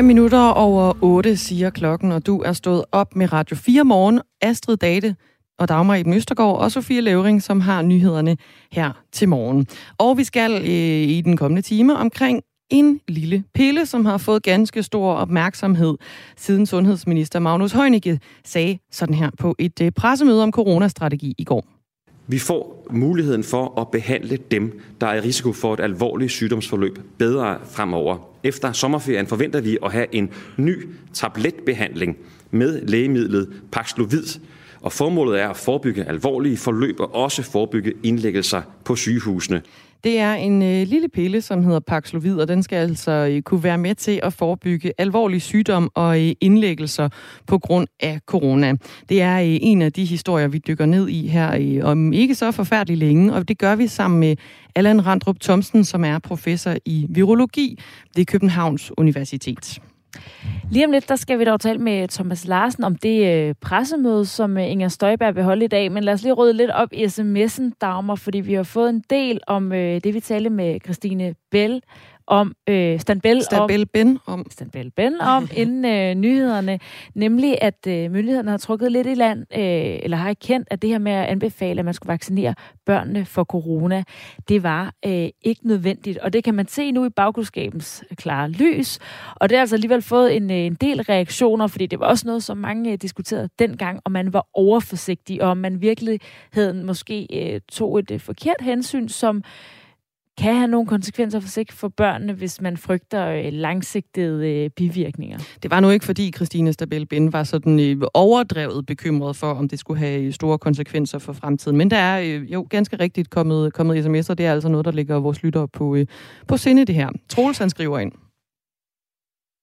5 minutter over 8 siger klokken, og du er stået op med Radio 4 morgen. Astrid Date og Dagmar i Østergaard og Sofie Levering, som har nyhederne her til morgen. Og vi skal øh, i den kommende time omkring en lille pille, som har fået ganske stor opmærksomhed, siden sundhedsminister Magnus Heunicke sagde sådan her på et øh, pressemøde om coronastrategi i går. Vi får muligheden for at behandle dem, der er i risiko for et alvorligt sygdomsforløb bedre fremover. Efter sommerferien forventer vi at have en ny tabletbehandling med lægemidlet Paxlovid, og formålet er at forebygge alvorlige forløb og også forebygge indlæggelser på sygehusene. Det er en øh, lille pille, som hedder Paxlovid, og den skal altså øh, kunne være med til at forebygge alvorlig sygdom og øh, indlæggelser på grund af corona. Det er øh, en af de historier, vi dykker ned i her øh, om ikke så forfærdeligt længe, og det gør vi sammen med Allan Randrup Thomsen, som er professor i virologi ved Københavns Universitet. Lige om lidt, der skal vi dog tale med Thomas Larsen om det øh, pressemøde, som øh, Inger Støjberg vil holde i dag. Men lad os lige rydde lidt op i sms'en, Dagmar, fordi vi har fået en del om øh, det, vi talte med Christine Bell om øh, Stanbel Stabel Ben om. Stanbel Ben om inden øh, nyhederne, nemlig at øh, myndighederne har trukket lidt i land, øh, eller har erkendt, at det her med at anbefale, at man skulle vaccinere børnene for corona, det var øh, ikke nødvendigt. Og det kan man se nu i bagkudskabens klare lys. Og det har altså alligevel fået en, øh, en del reaktioner, fordi det var også noget, som mange øh, diskuterede dengang, om man var overforsigtig, og om man virkelig havde måske øh, tog et øh, forkert hensyn, som kan have nogle konsekvenser for sig for børnene, hvis man frygter øh, langsigtede øh, bivirkninger. Det var nu ikke, fordi Christine Stabel Ben var sådan øh, overdrevet bekymret for, om det skulle have store konsekvenser for fremtiden. Men der er jo ganske rigtigt kommet, kommet sms'er. Det er altså noget, der ligger vores lyttere på, på sinde, det her. Troels, han skriver ind.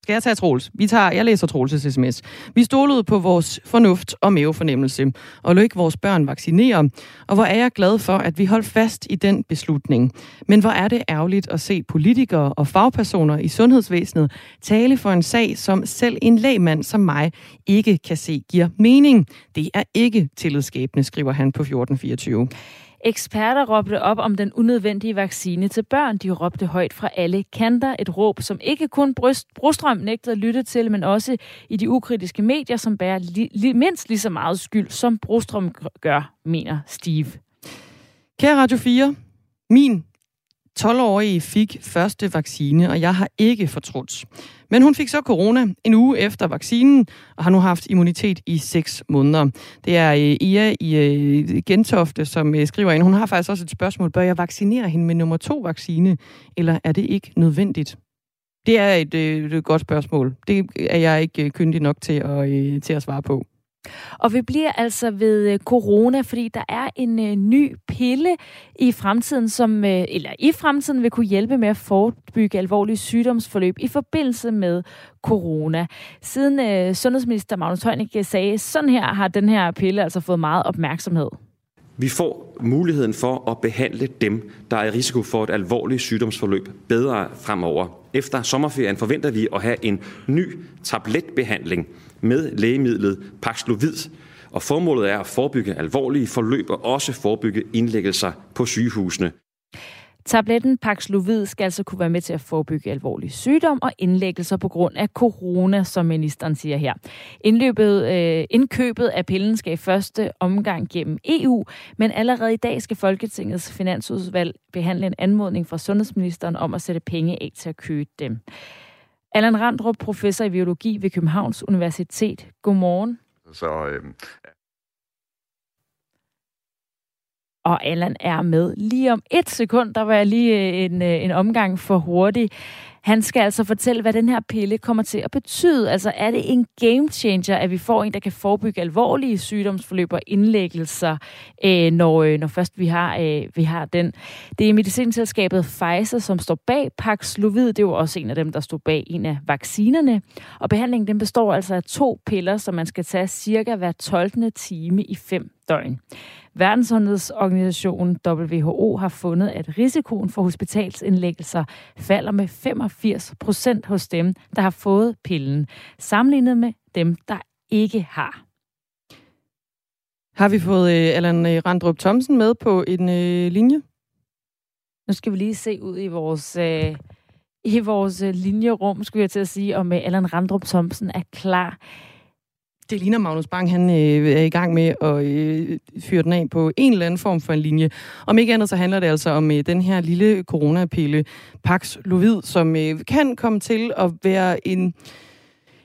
Skal jeg tage Troels? Vi tager, jeg læser Troels' sms. Vi stolede på vores fornuft og mavefornemmelse, og lå ikke vores børn vaccinere. Og hvor er jeg glad for, at vi holdt fast i den beslutning. Men hvor er det ærgerligt at se politikere og fagpersoner i sundhedsvæsenet tale for en sag, som selv en lægmand som mig ikke kan se giver mening. Det er ikke tillidsskabende, skriver han på 1424. Eksperter råbte op om den unødvendige vaccine til børn. De råbte højt fra alle kanter. Et råb, som ikke kun Bryst, Brostrøm nægtede at lytte til, men også i de ukritiske medier, som bærer li, li, mindst lige så meget skyld, som Brostrøm gør, mener Steve. Kære Radio 4, min 12-årige fik første vaccine, og jeg har ikke fortrudt. Men hun fik så corona en uge efter vaccinen, og har nu haft immunitet i 6 måneder. Det er øh, Ia i øh, Gentofte, som øh, skriver ind. Hun har faktisk også et spørgsmål. Bør jeg vaccinere hende med nummer to vaccine, eller er det ikke nødvendigt? Det er et, et godt spørgsmål. Det er jeg ikke kyndig nok til at, til at svare på. Og vi bliver altså ved corona, fordi der er en ny pille i fremtiden, som øh, eller i fremtiden vil kunne hjælpe med at forebygge alvorlige sygdomsforløb i forbindelse med corona. Siden øh, sundhedsminister Magnus Heunicke sagde, sådan her har den her pille altså fået meget opmærksomhed. Vi får muligheden for at behandle dem, der er i risiko for et alvorligt sygdomsforløb bedre fremover. Efter sommerferien forventer vi at have en ny tabletbehandling med lægemidlet Paxlovid, og formålet er at forebygge alvorlige forløb og også forebygge indlæggelser på sygehusene. Tabletten Paxlovid skal altså kunne være med til at forebygge alvorlig sygdom og indlæggelser på grund af corona, som ministeren siger her. Indløbet, øh, indkøbet af pillen skal i første omgang gennem EU, men allerede i dag skal Folketingets finansudvalg behandle en anmodning fra sundhedsministeren om at sætte penge af til at købe dem. Allan Randrup, professor i biologi ved Københavns Universitet. Godmorgen. Så øh, Og Allan er med lige om et sekund. Der var jeg lige øh, en, øh, en omgang for hurtig. Han skal altså fortælle, hvad den her pille kommer til at betyde. Altså er det en game changer, at vi får en, der kan forebygge alvorlige sygdomsforløb og indlæggelser, øh, når, øh, når først vi har, øh, vi har den. Det er medicinselskabet Pfizer, som står bag Paxlovid. Det er jo også en af dem, der står bag en af vaccinerne. Og behandlingen den består altså af to piller, som man skal tage cirka hver 12. time i fem døgn. Verdenssundhedsorganisationen WHO har fundet, at risikoen for hospitalsindlæggelser falder med 85 procent hos dem, der har fået pillen, sammenlignet med dem, der ikke har. Har vi fået øh, Allan øh, Randrup Thomsen med på en øh, linje? Nu skal vi lige se ud i vores, øh, i vores øh, linjerum, skulle jeg til at sige, om Allan Randrup Thomsen er klar. Det ligner Magnus Bang, han øh, er i gang med at øh, fyre den af på en eller anden form for en linje. Om ikke andet, så handler det altså om øh, den her lille coronapille, Pax Lovid, som øh, kan komme til at være en,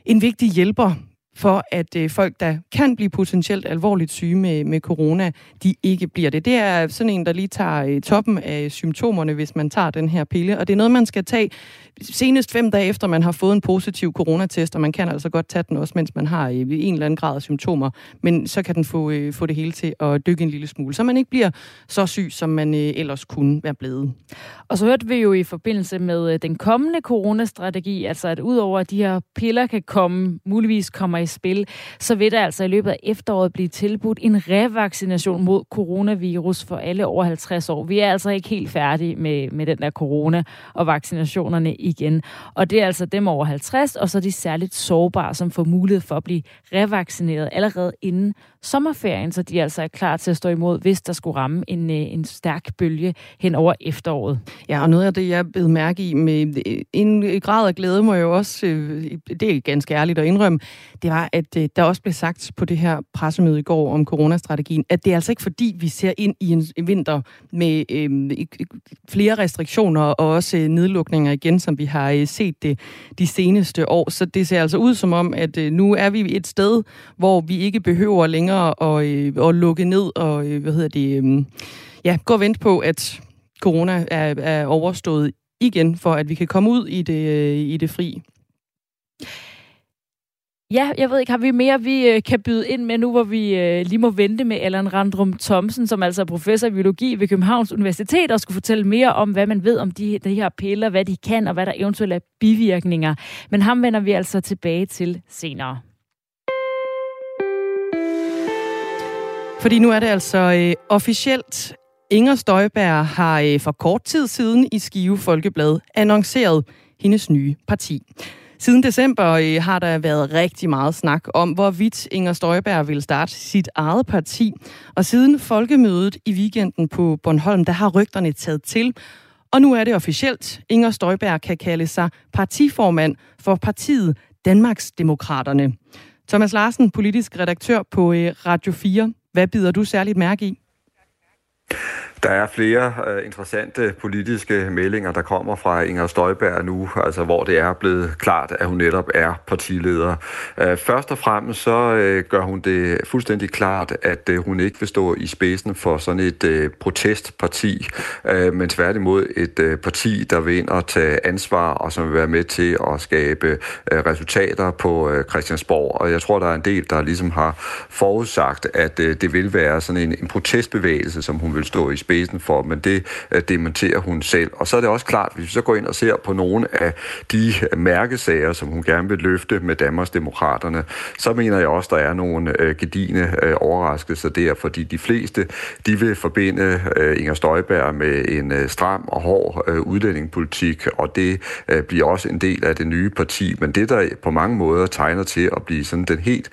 en vigtig hjælper for, at øh, folk, der kan blive potentielt alvorligt syge med, med corona, de ikke bliver det. Det er sådan en, der lige tager øh, toppen af symptomerne, hvis man tager den her pille. Og det er noget, man skal tage senest fem dage efter, man har fået en positiv coronatest, og man kan altså godt tage den også, mens man har øh, en eller anden grad af symptomer. Men så kan den få, øh, få det hele til at dykke en lille smule, så man ikke bliver så syg, som man øh, ellers kunne være blevet. Og så hørte vi jo i forbindelse med øh, den kommende coronastrategi, altså at udover at de her piller kan komme, muligvis kommer i spil, så vil der altså i løbet af efteråret blive tilbudt en revaccination mod coronavirus for alle over 50 år. Vi er altså ikke helt færdige med, med den der corona og vaccinationerne igen. Og det er altså dem over 50, og så de særligt sårbare, som får mulighed for at blive revaccineret allerede inden sommerferien, så de altså er klar til at stå imod, hvis der skulle ramme en, øh, en stærk bølge hen over efteråret. Ja, og noget af det, jeg blev mærke i med øh, en øh, grad af glæde, må jeg jo også, det er ganske ærligt at indrømme, det var, at der også blev sagt på det her pressemøde i går om coronastrategien, at det er altså ikke fordi, vi ser ind i en vinter med øh, flere restriktioner og også nedlukninger igen, som vi har set det de seneste år. Så det ser altså ud som om, at nu er vi et sted, hvor vi ikke behøver længere og øh, og lukke ned og, øh, hvad hedder det, øh, ja, gå og vente på, at corona er, er overstået igen, for at vi kan komme ud i det, øh, i det fri. Ja, jeg ved ikke, har vi mere, vi øh, kan byde ind med nu, hvor vi øh, lige må vente med Allan Randrum Thomsen, som altså er professor i biologi ved Københavns Universitet, og skulle fortælle mere om, hvad man ved om de, de her piller, hvad de kan, og hvad der eventuelt er bivirkninger. Men ham vender vi altså tilbage til senere. Fordi nu er det altså øh, officielt. Inger Støjberg har øh, for kort tid siden i Skive Folkeblad annonceret hendes nye parti. Siden december øh, har der været rigtig meget snak om, hvorvidt Inger Støjberg vil starte sit eget parti. Og siden folkemødet i weekenden på Bornholm, der har rygterne taget til. Og nu er det officielt. Inger Støjberg kan kalde sig partiformand for partiet Danmarks Demokraterne. Thomas Larsen, politisk redaktør på øh, Radio 4. Hvad bider du særligt mærke i? Der er flere øh, interessante politiske meldinger, der kommer fra Inger Støjberg nu, altså hvor det er blevet klart, at hun netop er partileder. Øh, først og fremmest så øh, gør hun det fuldstændig klart, at øh, hun ikke vil stå i spidsen for sådan et øh, protestparti, øh, men tværtimod et øh, parti, der vil ind og tage ansvar og som vil være med til at skabe øh, resultater på øh, Christiansborg. Og jeg tror, der er en del, der ligesom har forudsagt, at øh, det vil være sådan en, en protestbevægelse, som hun vil stå i spidsen spidsen for, men det uh, dementerer hun selv. Og så er det også klart, hvis vi så går ind og ser på nogle af de øh, mærkesager, som hun gerne vil løfte med Danmarks Demokraterne, så mener jeg også, der er nogle øh, uh, gedine overraskelser der, fordi de fleste, de vil forbinde Inger Støjberg med en stram og hård uh, udlændingepolitik, og det bliver også en del af det nye parti, men det der på mange måder tegner til at blive sådan den helt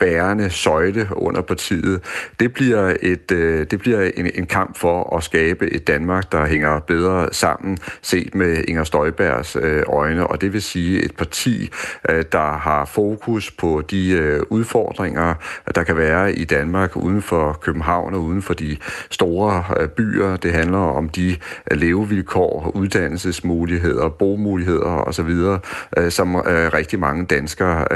bærende søjle under partiet, det bliver, et, det bliver en, en kamp for for at skabe et Danmark, der hænger bedre sammen, set med Inger Støjbergs øh, øjne. Og det vil sige et parti, øh, der har fokus på de øh, udfordringer, der kan være i Danmark uden for København og uden for de store byer. Det handler om de levevilkår, uddannelsesmuligheder, bomuligheder osv., som rigtig mange danskere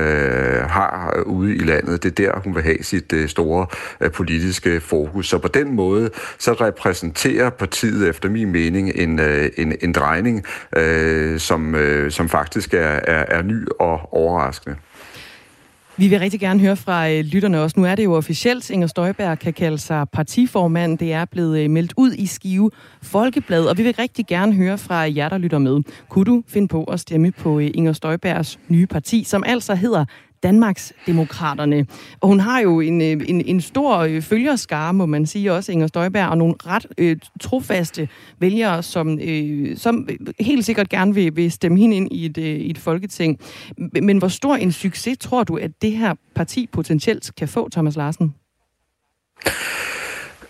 har ude i landet. Det er der, hun vil have sit store politiske fokus. Så på den måde, så repræsenterer partiet efter min mening en, øh, en, en drejning, øh, som, øh, som faktisk er, er, er ny og overraskende. Vi vil rigtig gerne høre fra øh, lytterne også. Nu er det jo officielt, Inger Støjberg kan kalde sig partiformand. Det er blevet øh, meldt ud i Skive Folkeblad, og vi vil rigtig gerne høre fra jer, der lytter med. Kunne du finde på at stemme på øh, Inger Støjbergs nye parti, som altså hedder Danmarks Demokraterne. Og hun har jo en, øh, en, en stor øh, følgerskare, må man sige, også Inger Støjberg, og nogle ret øh, trofaste vælgere, som, øh, som helt sikkert gerne vil, vil stemme hende ind i et, øh, i et folketing. Men hvor stor en succes tror du, at det her parti potentielt kan få, Thomas Larsen?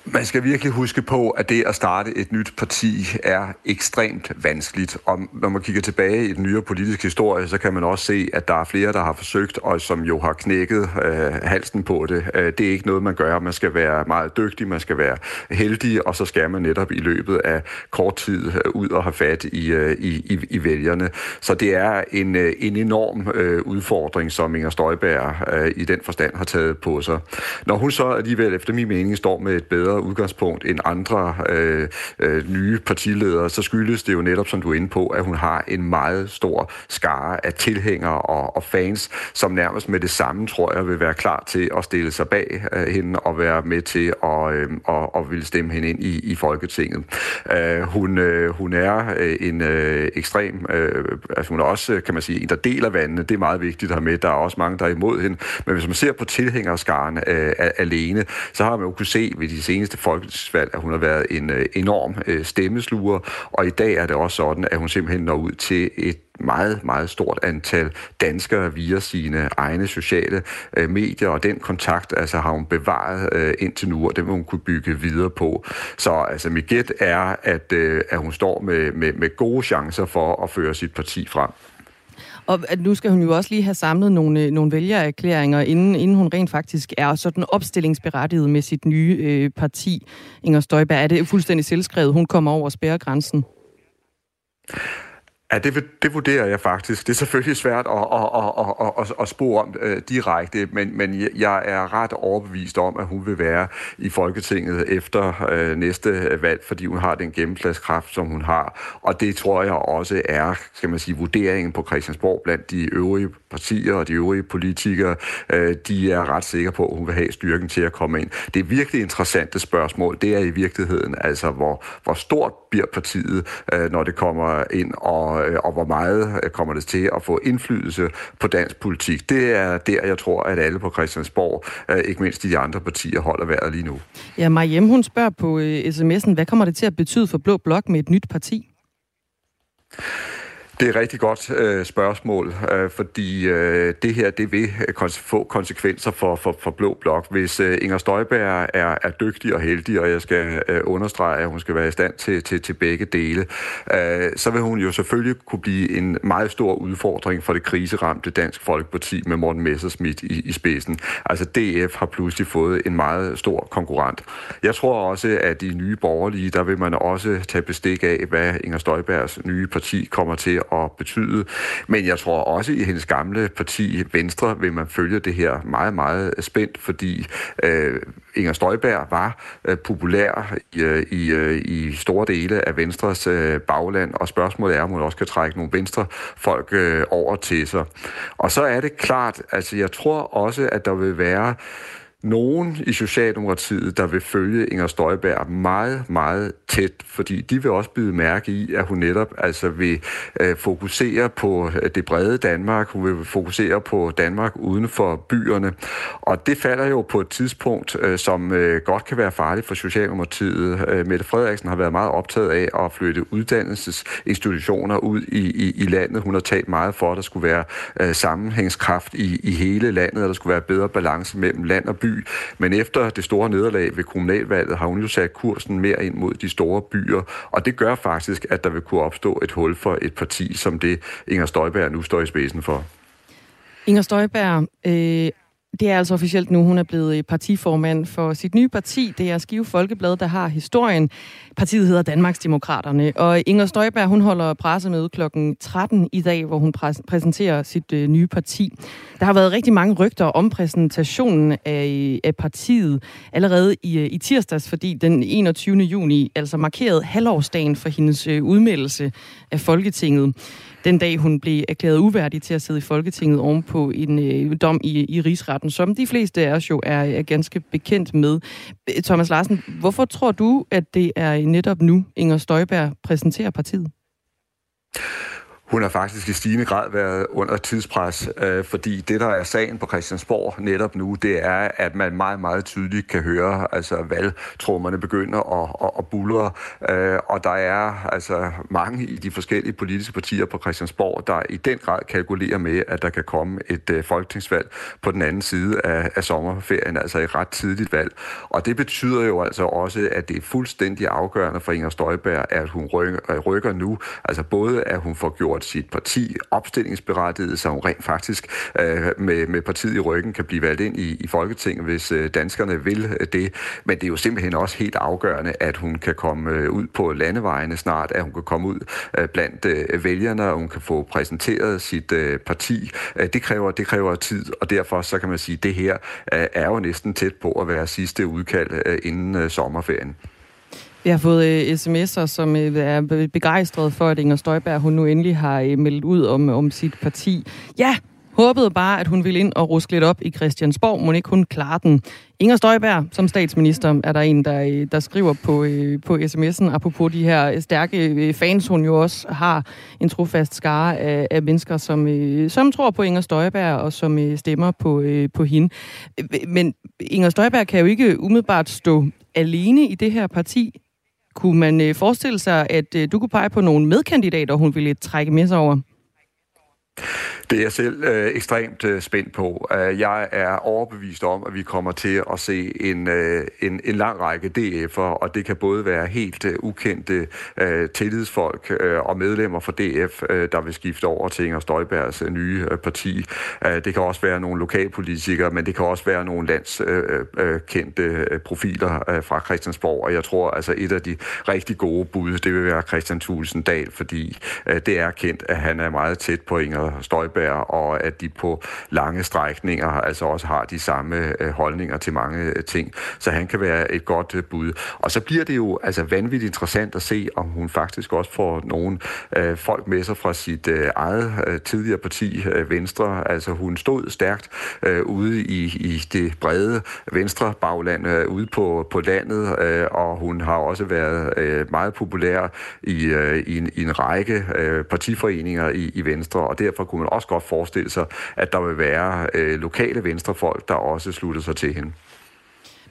Man skal virkelig huske på, at det at starte et nyt parti er ekstremt vanskeligt. Og når man kigger tilbage i den nyere politiske historie, så kan man også se, at der er flere, der har forsøgt, og som jo har knækket øh, halsen på det. Øh, det er ikke noget, man gør. Man skal være meget dygtig, man skal være heldig, og så skal man netop i løbet af kort tid øh, ud og have fat i, øh, i, i, i vælgerne. Så det er en, øh, en enorm øh, udfordring, som Inger Støjberg øh, i den forstand har taget på sig. Når hun så alligevel, efter min mening, står med et bedre udgangspunkt end andre øh, øh, nye partiledere, så skyldes det jo netop, som du er inde på, at hun har en meget stor skare af tilhængere og, og fans, som nærmest med det samme, tror jeg, vil være klar til at stille sig bag øh, hende og være med til at øh, og, og vil stemme hende ind i, i Folketinget. Øh, hun, øh, hun er øh, en øh, ekstrem, øh, altså hun er også, kan man sige, en, der deler vandene. Det er meget vigtigt at have med. Der er også mange, der er imod hende. Men hvis man ser på tilhængerskaren øh, alene, så har man jo kunne se ved de seneste folketingsvalg, at hun har været en øh, enorm øh, stemmesluger, og i dag er det også sådan, at hun simpelthen når ud til et meget, meget stort antal danskere via sine egne sociale øh, medier, og den kontakt altså, har hun bevaret øh, indtil nu, og den vil hun kunne bygge videre på. Så altså, mit gæt er, at, øh, at hun står med, med, med gode chancer for at føre sit parti frem. Og at nu skal hun jo også lige have samlet nogle, øh, nogle vælgererklæringer, inden, inden hun rent faktisk er sådan opstillingsberettiget med sit nye øh, parti. Inger Støjberg, er det fuldstændig selvskrevet, hun kommer over spærregrænsen? Ja, det, det vurderer jeg faktisk. Det er selvfølgelig svært at, at, at, at, at, at spore om øh, direkte, men, men jeg er ret overbevist om, at hun vil være i Folketinget efter øh, næste øh, valg, fordi hun har den gennemslagskraft, som hun har. Og det tror jeg også er, skal man sige, vurderingen på Christiansborg blandt de øvrige partier og de øvrige politikere. Øh, de er ret sikre på, at hun vil have styrken til at komme ind. Det er virkelig interessante spørgsmål. Det er i virkeligheden, altså, hvor, hvor stort bliver partiet, øh, når det kommer ind og Øh, og, hvor meget øh, kommer det til at få indflydelse på dansk politik. Det er der, jeg tror, at alle på Christiansborg, øh, ikke mindst de andre partier, holder vejret lige nu. Ja, Mariem, hun spørger på sms'en, hvad kommer det til at betyde for Blå Blok med et nyt parti? Det er et rigtig godt øh, spørgsmål, øh, fordi øh, det her det vil øh, kons- få konsekvenser for, for, for Blå Blok. Hvis øh, Inger Støjberg er, er dygtig og heldig, og jeg skal øh, understrege, at hun skal være i stand til, til, til begge dele, øh, så vil hun jo selvfølgelig kunne blive en meget stor udfordring for det kriseramte Dansk Folkeparti med Morten Messerschmidt i, i spidsen. Altså DF har pludselig fået en meget stor konkurrent. Jeg tror også, at de nye borgerlige, der vil man også tage bestik af, hvad Inger Støjbergs nye parti kommer til at betyde. Men jeg tror også i hendes gamle parti, Venstre, vil man følge det her meget, meget spændt, fordi øh, Inger Støjberg var øh, populær i, øh, i, øh, i store dele af Venstres øh, bagland, og spørgsmålet er, om hun også kan trække nogle venstre folk øh, over til sig. Og så er det klart, altså jeg tror også, at der vil være nogen i Socialdemokratiet, der vil følge Inger Støjberg meget, meget tæt, fordi de vil også byde mærke i, at hun netop altså vil øh, fokusere på øh, det brede Danmark, hun vil fokusere på Danmark uden for byerne, og det falder jo på et tidspunkt, øh, som øh, godt kan være farligt for Socialdemokratiet. Øh, Mette Frederiksen har været meget optaget af at flytte uddannelsesinstitutioner ud i, i, i landet. Hun har talt meget for, at der skulle være øh, sammenhængskraft i, i hele landet, og der skulle være bedre balance mellem land og by by, men efter det store nederlag ved kommunalvalget har hun jo sat kursen mere ind mod de store byer, og det gør faktisk, at der vil kunne opstå et hul for et parti som det, Inger Støjberg nu står i spidsen for. Inger Støjberg, øh, det er altså officielt nu, hun er blevet partiformand for sit nye parti. Det er Skive Folkeblad, der har historien. Partiet hedder Danmarks Demokraterne. Og Inger Støjberg, hun holder pressemøde kl. 13 i dag, hvor hun præs- præsenterer sit øh, nye parti. Der har været rigtig mange rygter om præsentationen af, af partiet allerede i, øh, i tirsdags, fordi den 21. juni altså markerede halvårsdagen for hendes øh, udmeldelse af Folketinget den dag hun blev erklæret uværdig til at sidde i Folketinget ovenpå en øh, dom i, i rigsretten, som de fleste af os jo er, er ganske bekendt med. Øh, Thomas Larsen, hvorfor tror du, at det er netop nu, Inger Støjberg præsenterer partiet? Hun har faktisk i stigende grad været under tidspres, øh, fordi det, der er sagen på Christiansborg netop nu, det er, at man meget, meget tydeligt kan høre, altså valgtrummerne begynder at, at, at bulre, øh, og der er altså mange i de forskellige politiske partier på Christiansborg, der i den grad kalkulerer med, at der kan komme et øh, folketingsvalg på den anden side af, af sommerferien, altså et ret tidligt valg. Og det betyder jo altså også, at det er fuldstændig afgørende for Inger Støjberg, at hun rykker, øh, rykker nu, altså både at hun får gjort gjort sit parti opstillingsberettiget, så hun rent faktisk øh, med, med partiet i ryggen kan blive valgt ind i, i Folketinget, hvis øh, danskerne vil øh, det. Men det er jo simpelthen også helt afgørende, at hun kan komme øh, ud på landevejene snart, at hun kan komme ud øh, blandt øh, vælgerne, og hun kan få præsenteret sit øh, parti. Øh, det, kræver, det kræver tid, og derfor så kan man sige, at det her øh, er jo næsten tæt på at være sidste udkald øh, inden øh, sommerferien. Jeg har fået uh, sms'er, som uh, er begejstret for, at Inger Støjberg hun nu endelig har uh, meldt ud om, om sit parti. Ja, håbede bare, at hun ville ind og ruske lidt op i Christiansborg. Må ikke hun klare den? Inger Støjberg som statsminister er der en, der, der skriver på, på sms'en, apropos de her stærke fans, hun jo også har en trofast skare af, af mennesker, som, som tror på Inger Støjberg og som stemmer på, på hende. Men Inger Støjberg kan jo ikke umiddelbart stå alene i det her parti. Kunne man øh, forestille sig, at øh, du kunne pege på nogle medkandidater, hun ville trække med sig over? Det er jeg selv øh, ekstremt øh, spændt på. Uh, jeg er overbevist om, at vi kommer til at se en, øh, en, en lang række DF'er, og det kan både være helt øh, ukendte øh, tillidsfolk øh, og medlemmer fra DF, øh, der vil skifte over til Inger Støjbergs øh, nye øh, parti. Uh, det kan også være nogle lokalpolitikere, men det kan også være nogle landskendte øh, øh, øh, profiler øh, fra Christiansborg, og jeg tror altså et af de rigtig gode bud, det vil være Christian Tulsendal, fordi øh, det er kendt, at han er meget tæt på Inger Støjberg Støjberg, og at de på lange strækninger altså også har de samme øh, holdninger til mange øh, ting. Så han kan være et godt øh, bud. Og så bliver det jo altså vanvittigt interessant at se, om hun faktisk også får nogle øh, folk med sig fra sit øh, eget øh, tidligere parti, øh, Venstre. Altså hun stod stærkt øh, ude i, i det brede Venstre bagland, øh, ude på, på landet, øh, og hun har også været øh, meget populær i, øh, i, en, i en række øh, partiforeninger i, i Venstre, og derfor kunne man også godt forestille sig, at der vil være øh, lokale venstrefolk, der også slutter sig til hende.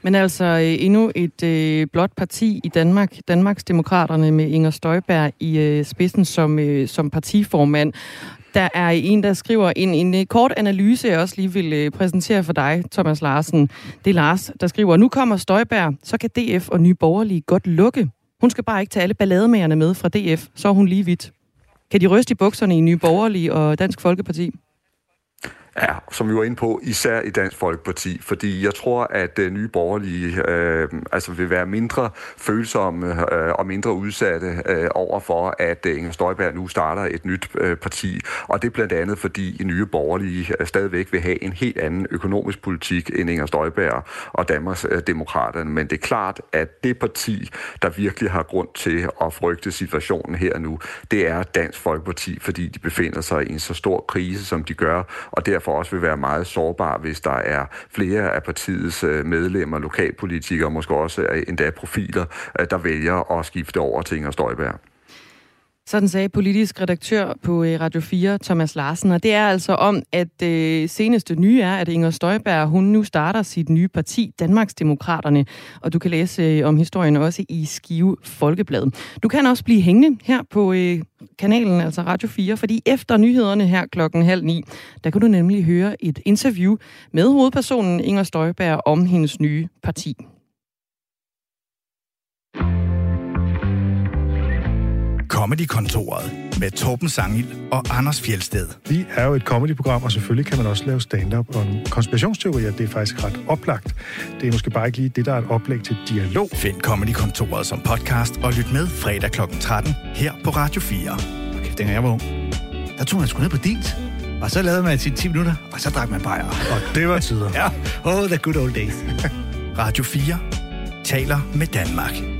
Men altså øh, endnu et øh, blot parti i Danmark, Danmarks Demokraterne med Inger Støjberg i øh, spidsen som, øh, som partiformand. Der er en, der skriver en, en øh, kort analyse, jeg også lige vil øh, præsentere for dig, Thomas Larsen. Det er Lars, der skriver, nu kommer Støjberg, så kan DF og Nye Borgerlige godt lukke. Hun skal bare ikke tage alle ballademagerne med fra DF, så er hun lige vidt. Kan de ryste i bukserne i Nye Borgerlige og Dansk Folkeparti? Ja, som vi var inde på, især i Dansk Folkeparti, fordi jeg tror, at uh, nye borgerlige øh, altså vil være mindre følsomme øh, og mindre udsatte øh, over for, at uh, Inger Støjberg nu starter et nyt øh, parti. Og det er blandt andet, fordi nye borgerlige øh, stadigvæk vil have en helt anden økonomisk politik end Inger Støjberg og Danmarks øh, Demokraterne. Men det er klart, at det parti, der virkelig har grund til at frygte situationen her nu, det er Dansk Folkeparti, fordi de befinder sig i en så stor krise, som de gør, og derfor derfor også vil være meget sårbar, hvis der er flere af partiets øh, medlemmer, lokalpolitikere, måske også øh, endda profiler, øh, der vælger at skifte over til Inger Støjberg. Sådan sagde politisk redaktør på øh, Radio 4, Thomas Larsen. Og det er altså om, at det øh, seneste nye er, at Inger Støjberg hun nu starter sit nye parti, Danmarks Demokraterne. Og du kan læse øh, om historien også i Skive Folkeblad. Du kan også blive hængende her på øh, kanalen, altså Radio 4, fordi efter nyhederne her klokken halv ni, der kan du nemlig høre et interview med hovedpersonen Inger Støjberg om hendes nye parti. Comedy-kontoret med Torben Sangil og Anders Fjelsted. Vi er jo et comedy-program, og selvfølgelig kan man også lave stand-up og konspirationsteorier. Det er faktisk ret oplagt. Det er måske bare ikke lige det, der er et oplæg til dialog. Find Comedy-kontoret som podcast og lyt med fredag kl. 13 her på Radio 4. Okay, dengang jeg var ung, der tog man sgu ned på dit. Og så lavede man sine 10 minutter, og så drak man bajer. Og det var tider. ja, oh, the good old days. Radio 4 taler med Danmark.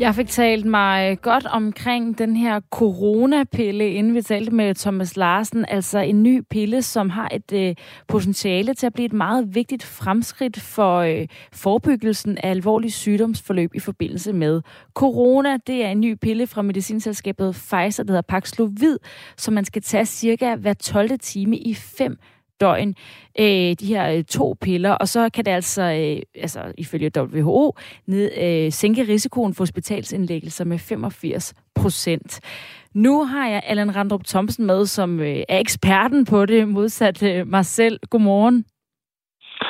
Jeg fik talt mig øh, godt omkring den her coronapille, inden vi talte med Thomas Larsen. Altså en ny pille, som har et øh, potentiale til at blive et meget vigtigt fremskridt for øh, forebyggelsen af alvorlige sygdomsforløb i forbindelse med corona. Det er en ny pille fra medicinselskabet Pfizer, der hedder Paxlovid, som man skal tage cirka hver 12. time i fem døgn, øh, de her øh, to piller, og så kan det altså, øh, altså ifølge WHO, ned, øh, sænke risikoen for hospitalsindlæggelser med 85 procent. Nu har jeg Allan Randrup Thomsen med, som øh, er eksperten på det, modsat øh, mig selv. Godmorgen.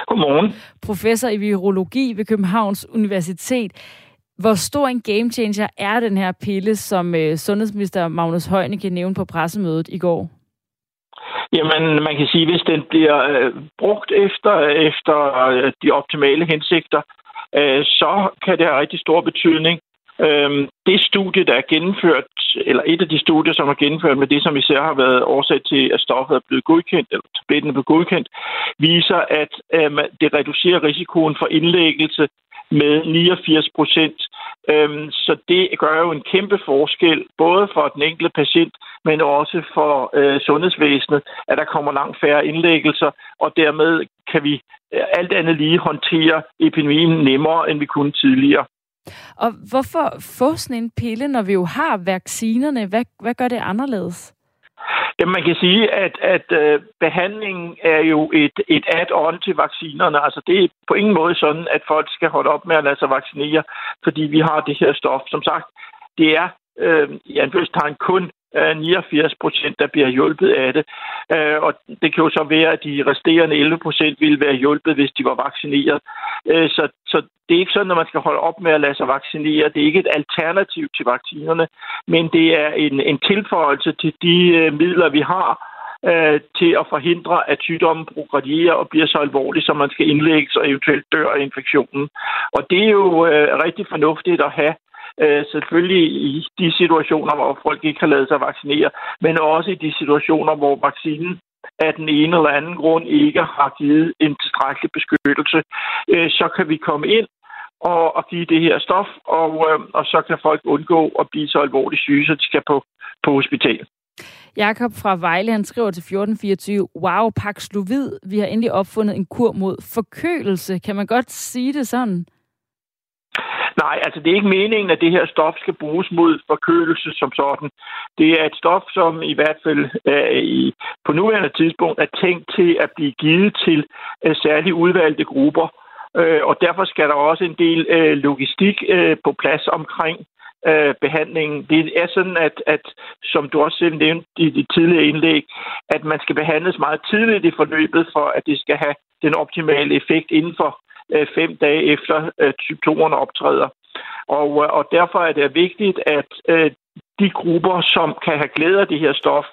Godmorgen. Professor i virologi ved Københavns Universitet. Hvor stor en game changer er den her pille, som øh, sundhedsminister Magnus Heunicke nævnte på pressemødet i går? Jamen, man kan sige, hvis den bliver øh, brugt efter, efter øh, de optimale hensigter, øh, så kan det have rigtig stor betydning. Øh, det studie, der er gennemført, eller et af de studier, som er gennemført med det, som især har været årsag til, at stoffet er blevet godkendt, eller tabletten er blevet godkendt, viser, at øh, det reducerer risikoen for indlæggelse med 89 procent. Øhm, så det gør jo en kæmpe forskel, både for den enkelte patient, men også for øh, sundhedsvæsenet, at der kommer langt færre indlæggelser, og dermed kan vi øh, alt andet lige håndtere epidemien nemmere, end vi kunne tidligere. Og hvorfor få sådan en pille, når vi jo har vaccinerne? Hvad, hvad gør det anderledes? Jamen, man kan sige, at, at øh, behandlingen er jo et, et add-on til vaccinerne. Altså, det er på ingen måde sådan, at folk skal holde op med at lade sig vaccinere, fordi vi har det her stof. Som sagt, det er øh, i anførselstegn kun 89 procent, der bliver hjulpet af det. Øh, og det kan jo så være, at de resterende 11 procent ville være hjulpet, hvis de var vaccineret. Øh, så, så det er ikke sådan, at man skal holde op med at lade sig vaccinere. Det er ikke et alternativ til vaccinerne, men det er en, en tilføjelse til de øh, midler, vi har til at forhindre, at sygdommen progredierer og bliver så alvorlig, så man skal indlægges og eventuelt dør af infektionen. Og det er jo rigtig fornuftigt at have Øh, selvfølgelig i de situationer, hvor folk ikke har lavet sig vaccinere, men også i de situationer, hvor vaccinen af den ene eller anden grund ikke har givet en tilstrækkelig beskyttelse, øh, så kan vi komme ind og, og give det her stof, og, øh, og så kan folk undgå at blive så alvorligt syge, så de skal på, på hospital. Jakob fra Vejle, han skriver til 1424, Wow, Paxlovid, vi har endelig opfundet en kur mod forkølelse. Kan man godt sige det sådan? Nej, altså det er ikke meningen, at det her stof skal bruges mod forkølelse som sådan. Det er et stof, som i hvert fald øh, i, på nuværende tidspunkt er tænkt til at blive givet til øh, særligt udvalgte grupper. Øh, og derfor skal der også en del øh, logistik øh, på plads omkring øh, behandlingen. Det er sådan, at, at som du også selv nævnte i dit tidligere indlæg, at man skal behandles meget tidligt i forløbet, for at det skal have den optimale effekt inden for øh, fem dage efter øh, symptomerne optræder. Og, øh, og derfor er det vigtigt, at øh, de grupper, som kan have glæde af det her stof,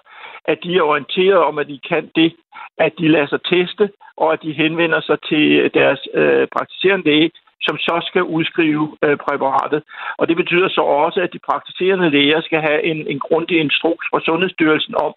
at de er orienteret om, at de kan det, at de lader sig teste, og at de henvender sig til deres øh, praktiserende læge, som så skal udskrive øh, præparatet. Og det betyder så også, at de praktiserende læger skal have en, en grundig instruks fra Sundhedsstyrelsen om,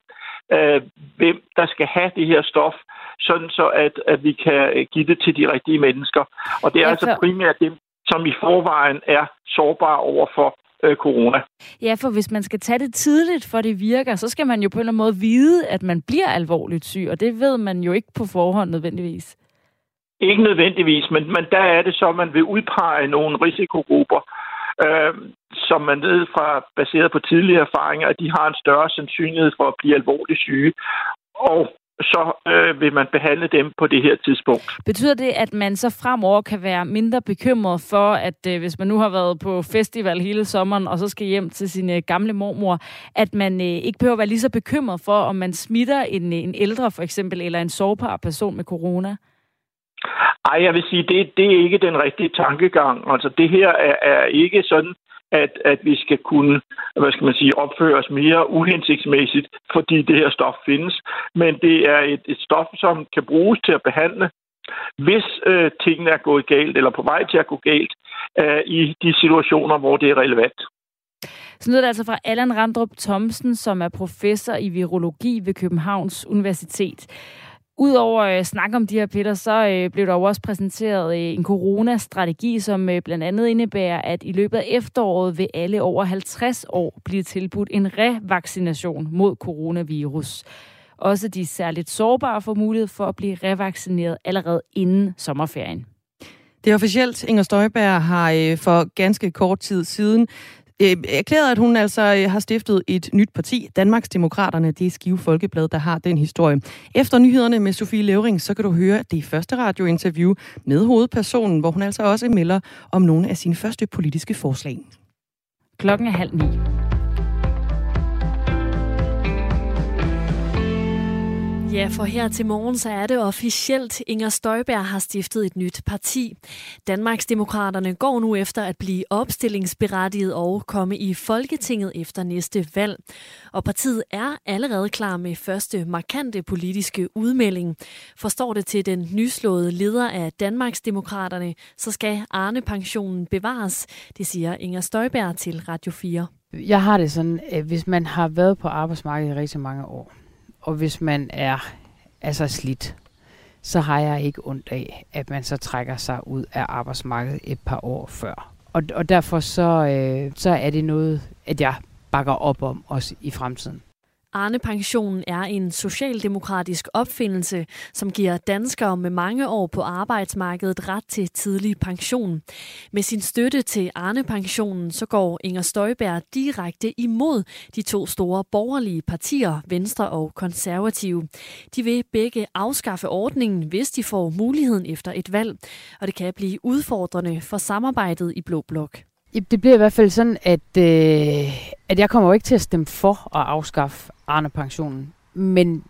øh, hvem der skal have det her stof, sådan så at, at vi kan give det til de rigtige mennesker. Og det er ja, altså primært dem, som i forvejen er sårbare over for øh, corona. Ja, for hvis man skal tage det tidligt, for det virker, så skal man jo på en eller anden måde vide, at man bliver alvorligt syg, og det ved man jo ikke på forhånd nødvendigvis. Ikke nødvendigvis, men, men der er det så, at man vil udpege nogle risikogrupper, øh, som man ved fra, baseret på tidligere erfaringer, at de har en større sandsynlighed for at blive alvorligt syge. Og så øh, vil man behandle dem på det her tidspunkt. Betyder det, at man så fremover kan være mindre bekymret for, at øh, hvis man nu har været på festival hele sommeren, og så skal hjem til sin øh, gamle mormor, at man øh, ikke behøver at være lige så bekymret for, om man smitter en, øh, en ældre for eksempel, eller en sårbar person med corona? Ej, jeg vil sige, det, det er ikke den rigtige tankegang. Altså, det her er, er ikke sådan, at, at vi skal kunne, hvad skal man sige, opføre os mere uhensigtsmæssigt, fordi det her stof findes. Men det er et, et stof, som kan bruges til at behandle, hvis øh, tingene er gået galt, eller på vej til at gå galt, øh, i de situationer, hvor det er relevant. Så lyder det altså fra Allan Randrup Thomsen, som er professor i virologi ved Københavns Universitet. Udover øh, at snakke om de her, Peter, så øh, blev der jo også præsenteret øh, en coronastrategi, som øh, blandt andet indebærer, at i løbet af efteråret vil alle over 50 år blive tilbudt en revaccination mod coronavirus. Også de særligt sårbare får mulighed for at blive revaccineret allerede inden sommerferien. Det er officielt. Inger Støjberg har øh, for ganske kort tid siden øh, erklæret, at hun altså øh, har stiftet et nyt parti, Danmarks Demokraterne. Det er Skive Folkeblad, der har den historie. Efter nyhederne med Sofie Levering, så kan du høre det første radiointerview med hovedpersonen, hvor hun altså også melder om nogle af sine første politiske forslag. Klokken er halv ni. Ja, for her til morgen så er det officielt. Inger Støjberg har stiftet et nyt parti. Danmarks Demokraterne går nu efter at blive opstillingsberettiget og komme i Folketinget efter næste valg. Og partiet er allerede klar med første markante politiske udmelding. Forstår det til den nyslåede leder af Danmarks Demokraterne, så skal Arne-pensionen bevares. Det siger Inger Støjberg til Radio 4. Jeg har det sådan, at hvis man har været på arbejdsmarkedet i rigtig mange år, og hvis man er altså slidt, så har jeg ikke ondt af, at man så trækker sig ud af arbejdsmarkedet et par år før. Og, og derfor så, øh, så er det noget, at jeg bakker op om også i fremtiden. Arne-pensionen er en socialdemokratisk opfindelse, som giver danskere med mange år på arbejdsmarkedet ret til tidlig pension. Med sin støtte til Arne-pensionen, så går Inger Støjberg direkte imod de to store borgerlige partier, Venstre og Konservative. De vil begge afskaffe ordningen, hvis de får muligheden efter et valg, og det kan blive udfordrende for samarbejdet i Blå Blok. Det bliver i hvert fald sådan, at, øh, at jeg kommer jo ikke til at stemme for at afskaffe Arne-pensionen. Men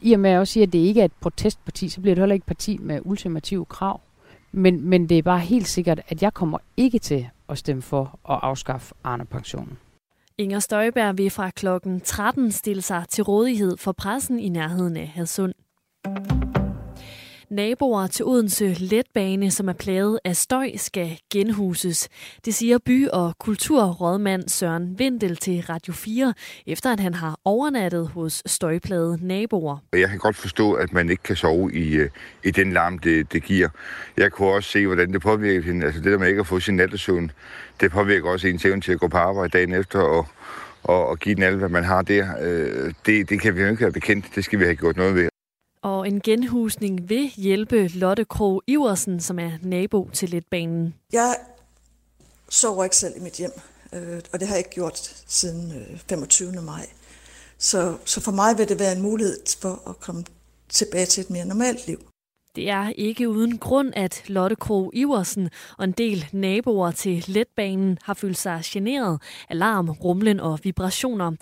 i og med at jeg også siger, at det ikke er et protestparti, så bliver det heller ikke et parti med ultimative krav. Men, men det er bare helt sikkert, at jeg kommer ikke til at stemme for at afskaffe Arne-pensionen. Inger Støjberg vil fra klokken 13 stille sig til rådighed for pressen i nærheden af Hadsund. Naboer til Odense Letbane, som er plaget af støj, skal genhuses. Det siger by- og kulturrådmand Søren Vindel til Radio 4, efter at han har overnattet hos støjplade naboer. Jeg kan godt forstå, at man ikke kan sove i, øh, i den larm, det, det giver. Jeg kunne også se, hvordan det påvirker hende. Altså det der med ikke at få sin nattesøvn, det påvirker også ens evne til at gå på arbejde dagen efter og, og, og give den alt, hvad man har der. Øh, det, det kan vi jo ikke være bekendt. Det skal vi have gjort noget ved. Og en genhusning vil hjælpe Lotte Krog Iversen, som er nabo til letbanen. Jeg sover ikke selv i mit hjem, øh, og det har jeg ikke gjort siden øh, 25. maj. Så, så for mig vil det være en mulighed for at komme tilbage til et mere normalt liv. Det er ikke uden grund, at Lotte Kro Iversen og en del naboer til letbanen har følt sig generet af larm, rumlen og vibrationer.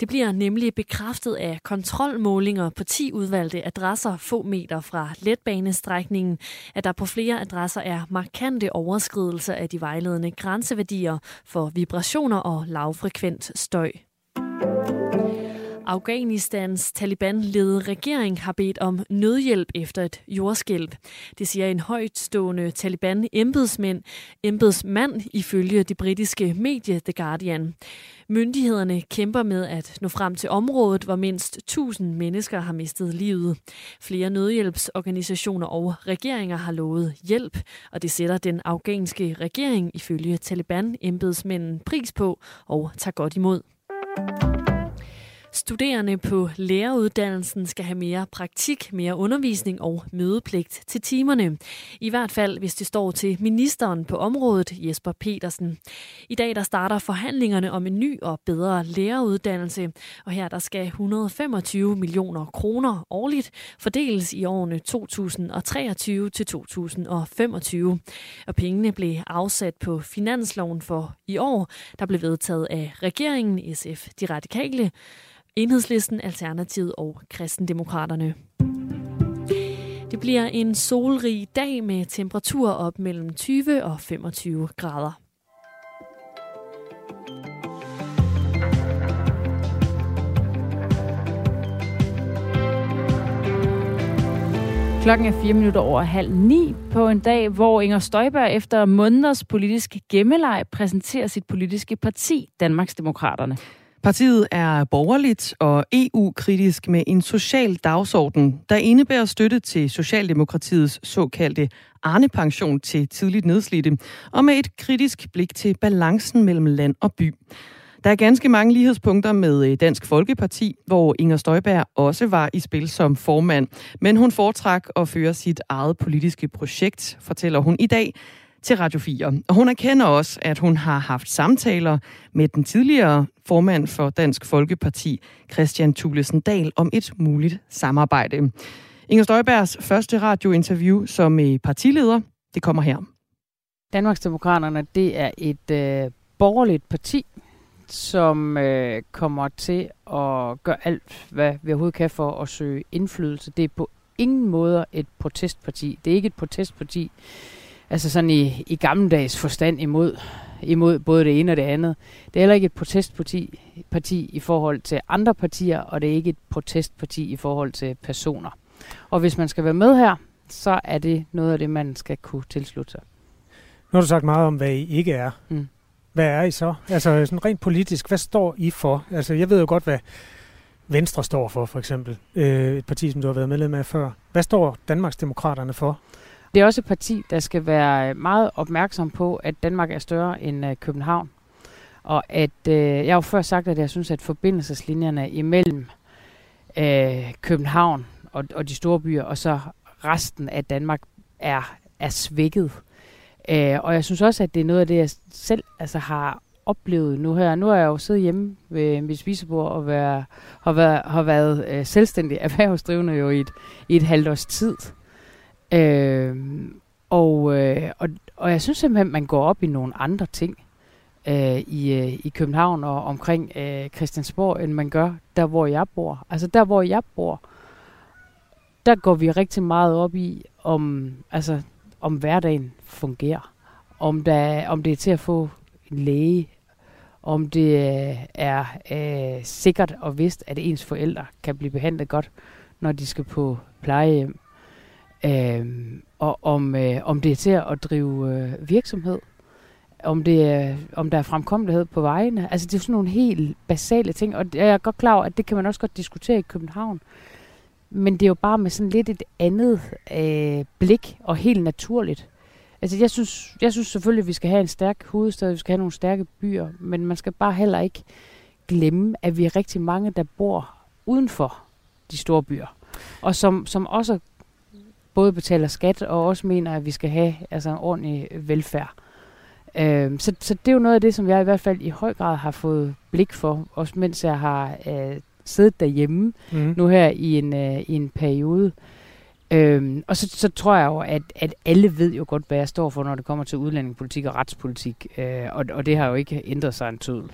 Det bliver nemlig bekræftet af kontrolmålinger på 10 udvalgte adresser få meter fra letbanestrækningen, at der på flere adresser er markante overskridelser af de vejledende grænseværdier for vibrationer og lavfrekvent støj. Afghanistans Taliban-ledede regering har bedt om nødhjælp efter et jordskælv. Det siger en højtstående Taliban-embedsmand embedsmand ifølge det britiske medie The Guardian. Myndighederne kæmper med at nå frem til området, hvor mindst 1000 mennesker har mistet livet. Flere nødhjælpsorganisationer og regeringer har lovet hjælp, og det sætter den afghanske regering ifølge Taliban-embedsmænden pris på og tager godt imod. Studerende på læreruddannelsen skal have mere praktik, mere undervisning og mødepligt til timerne. I hvert fald, hvis det står til ministeren på området, Jesper Petersen. I dag der starter forhandlingerne om en ny og bedre læreruddannelse, og her der skal 125 millioner kroner årligt fordeles i årene 2023 til 2025. Og pengene blev afsat på finansloven for i år, der blev vedtaget af regeringen, SF, de radikale, Enhedslisten, Alternativet og Kristendemokraterne. Det bliver en solrig dag med temperaturer op mellem 20 og 25 grader. Klokken er fire minutter over halv ni på en dag, hvor Inger Støjberg efter måneders politisk gemmeleg præsenterer sit politiske parti, Danmarks Demokraterne. Partiet er borgerligt og EU-kritisk med en social dagsorden, der indebærer støtte til Socialdemokratiets såkaldte Arne-pension til tidligt nedslidte, og med et kritisk blik til balancen mellem land og by. Der er ganske mange lighedspunkter med øh, Dansk Folkeparti, hvor Inger Støjberg også var i spil som formand. Men hun foretrak at føre sit eget politiske projekt, fortæller hun i dag til Radio 4. Og hun erkender også, at hun har haft samtaler med den tidligere formand for Dansk Folkeparti, Christian Thulesen Dahl, om et muligt samarbejde. Inger Støjbergs første radiointerview som eh, partileder, det kommer her. Danmarksdemokraterne, det er et øh, borgerligt parti, som øh, kommer til at gøre alt, hvad vi overhovedet kan for at søge indflydelse. Det er på ingen måde et protestparti. Det er ikke et protestparti, altså sådan i, i gammeldags forstand imod, imod både det ene og det andet. Det er heller ikke et protestparti parti i forhold til andre partier, og det er ikke et protestparti i forhold til personer. Og hvis man skal være med her, så er det noget af det, man skal kunne tilslutte sig. Nu har du sagt meget om, hvad I ikke er. Mm. Hvad er I så? Altså sådan rent politisk, hvad står I for? Altså jeg ved jo godt, hvad Venstre står for, for eksempel. Øh, et parti, som du har været medlem af før. Hvad står Danmarksdemokraterne for? Det er også et parti, der skal være øh, meget opmærksom på, at Danmark er større end øh, København. Og at, øh, jeg har jo før sagt, at jeg synes, at forbindelseslinjerne imellem øh, København og, og de store byer, og så resten af Danmark er, er svækket. Øh, og jeg synes også, at det er noget af det, jeg selv altså, har oplevet nu her. Nu har jeg jo siddet hjemme ved mit spisebord og være, har været, har været øh, selvstændig erhvervsdrivende jo i et, i et halvt års tid. Øh, og, øh, og, og jeg synes simpelthen, man går op i nogle andre ting øh, i, øh, i København og omkring øh, Christiansborg, end man gør der, hvor jeg bor. Altså der, hvor jeg bor, der går vi rigtig meget op i, om, altså, om hverdagen fungerer. Om, der, om det er til at få en læge, om det øh, er øh, sikkert og vist, at ens forældre kan blive behandlet godt, når de skal på plejehjem øh, og om, øh, om det er til at drive øh, virksomhed, om, det er, om der er fremkommelighed på vejene. Altså det er sådan nogle helt basale ting, og jeg er godt klar over, at det kan man også godt diskutere i København. Men det er jo bare med sådan lidt et andet øh, blik, og helt naturligt. Altså jeg synes, jeg synes selvfølgelig, at vi skal have en stærk hovedstad, vi skal have nogle stærke byer, men man skal bare heller ikke glemme, at vi er rigtig mange, der bor uden for de store byer, og som, som også både betaler skat og også mener, at vi skal have altså, en ordentlig velfærd. Øh, så, så det er jo noget af det, som jeg i hvert fald i høj grad har fået blik for, også mens jeg har øh, siddet derhjemme mm. nu her i en, øh, i en periode. Øhm, og så, så tror jeg jo, at, at alle ved jo godt, hvad jeg står for, når det kommer til udlændingepolitik og retspolitik. Øh, og, og det har jo ikke ændret sig en tydel.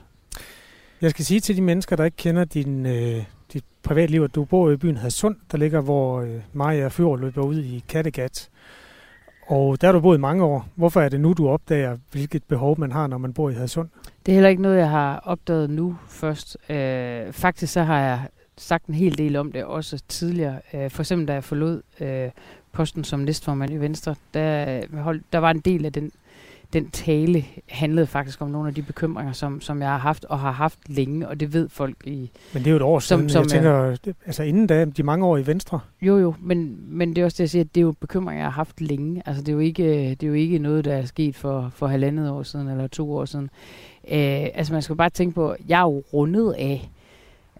Jeg skal sige til de mennesker, der ikke kender din, øh, dit privatliv, at du bor i byen Hadsund, der ligger, hvor øh, Maja Fjord løber ud i Kattegat. Og der har du boet i mange år. Hvorfor er det nu, du opdager, hvilket behov man har, når man bor i Hadsund? Det er heller ikke noget, jeg har opdaget nu først. Øh, faktisk så har jeg sagt en hel del om det også tidligere. Øh, for eksempel da jeg forlod øh, posten som næstformand i Venstre, der, øh, hold, der var en del af den den tale handlede faktisk om nogle af de bekymringer, som, som jeg har haft og har haft længe, og det ved folk i... Men det er jo et år siden, som, som jeg tænker, altså inden da, de mange år i Venstre. Jo, jo, men, men det er også det, jeg siger, at det er jo bekymringer, jeg har haft længe. Altså det er jo ikke, det er jo ikke noget, der er sket for, for halvandet år siden eller to år siden. Øh, altså man skal bare tænke på, jeg er jo rundet af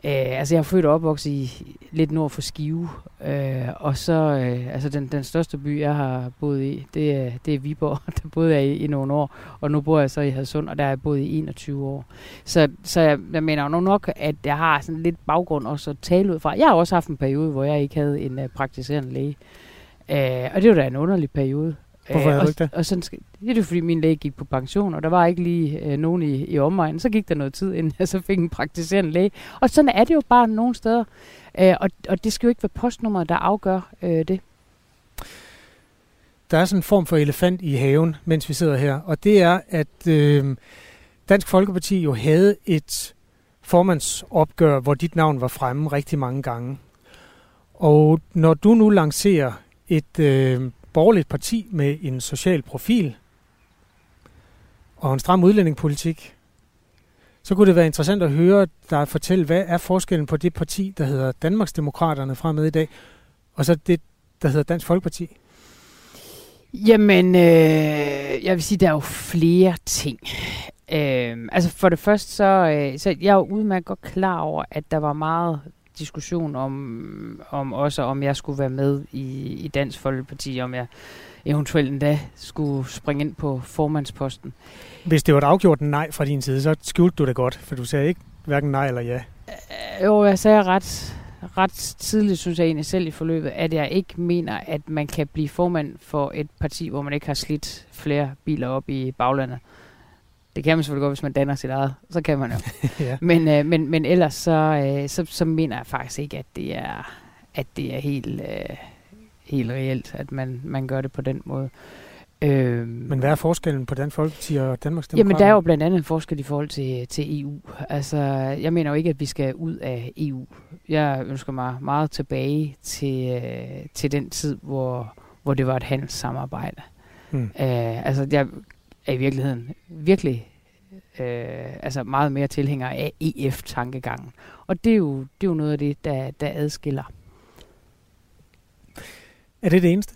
Øh, altså jeg er født og opvokset i lidt nord for Skive, øh, og så øh, altså den, den største by, jeg har boet i, det er, det er Viborg. Der boede jeg i, i nogle år, og nu bor jeg så i Hadsund, og der har jeg boet i 21 år. Så, så jeg, jeg mener jo nok, at jeg har sådan lidt baggrund også at tale ud fra. Jeg har også haft en periode, hvor jeg ikke havde en uh, praktiserende læge. Øh, og det var da en underlig periode. Hvorfor havde du ikke det? Og, og sådan, det er det, fordi min læge gik på pension, og der var ikke lige øh, nogen i, i omegnen. Så gik der noget tid, inden jeg så fik en praktiserende læge. Og sådan er det jo bare nogle steder. Øh, og, og det skal jo ikke være postnummeret, der afgør øh, det. Der er sådan en form for elefant i haven, mens vi sidder her. Og det er, at øh, Dansk Folkeparti jo havde et formandsopgør, hvor dit navn var fremme rigtig mange gange. Og når du nu lancerer et øh, borgerligt parti med en social profil og en stram udlændingepolitik, så kunne det være interessant at høre dig fortælle, hvad er forskellen på det parti, der hedder Danmarksdemokraterne fremad i dag, og så det, der hedder Dansk Folkeparti? Jamen, øh, jeg vil sige, der er jo flere ting. Øh, altså for det første, så, øh, så jeg er jo udmærket godt klar over, at der var meget diskussion om, om også, om jeg skulle være med i, i Dansk Folkeparti, om jeg eventuelt endda skulle springe ind på formandsposten. Hvis det var et afgjort nej fra din side, så skjulte du det godt, for du sagde ikke hverken nej eller ja. Øh, jo, jeg sagde ret, ret tidligt, synes jeg egentlig selv i forløbet, at jeg ikke mener, at man kan blive formand for et parti, hvor man ikke har slidt flere biler op i baglandet. Det kan man selvfølgelig godt, hvis man danner sit eget. Så kan man jo. ja. men, øh, men, men ellers så, øh, så, så mener jeg faktisk ikke, at det er, at det er helt, øh, helt reelt, at man, man gør det på den måde. Øh, Men hvad er forskellen på Dansk Folkeparti og Danmarks Jamen, der er jo blandt andet en forskel i forhold til, til EU. Altså, jeg mener jo ikke, at vi skal ud af EU. Jeg ønsker mig meget tilbage til, øh, til den tid, hvor, hvor det var et handelssamarbejde. Hmm. Øh, altså, jeg er i virkeligheden virkelig øh, altså meget mere tilhænger af EF-tankegangen. Og det er, jo, det er jo noget af det, der, der adskiller. Er det det eneste?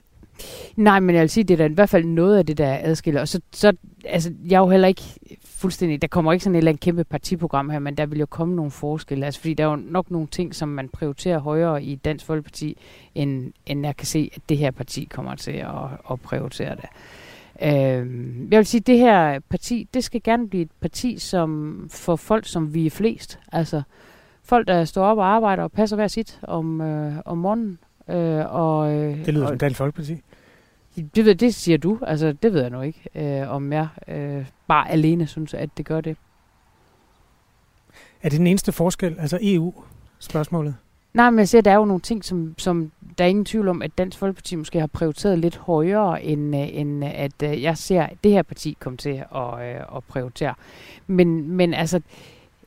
Nej, men jeg vil sige, det er da i hvert fald noget af det, der adskiller. Og så, så altså, jeg er jo heller ikke fuldstændig, der kommer ikke sådan et eller andet kæmpe partiprogram her, men der vil jo komme nogle forskelle. Altså, fordi der er jo nok nogle ting, som man prioriterer højere i Dansk Folkeparti, end, end jeg kan se, at det her parti kommer til at, at prioritere det. Øh, jeg vil sige, at det her parti, det skal gerne blive et parti som for folk, som vi er flest. Altså folk, der står op og arbejder og passer hver sit om, øh, om morgenen. Øh, og, øh, det lyder og, som Dansk Folkeparti. Det, ved, det siger du. Altså, det ved jeg nu ikke, øh, om jeg øh, bare alene synes, at det gør det. Er det den eneste forskel, altså EU-spørgsmålet? Nej, men jeg siger, at der er jo nogle ting, som, som der er ingen tvivl om, at Dansk Folkeparti måske har prioriteret lidt højere, end, øh, end øh, at øh, jeg ser at det her parti komme til at, øh, at prioritere. Men, men altså,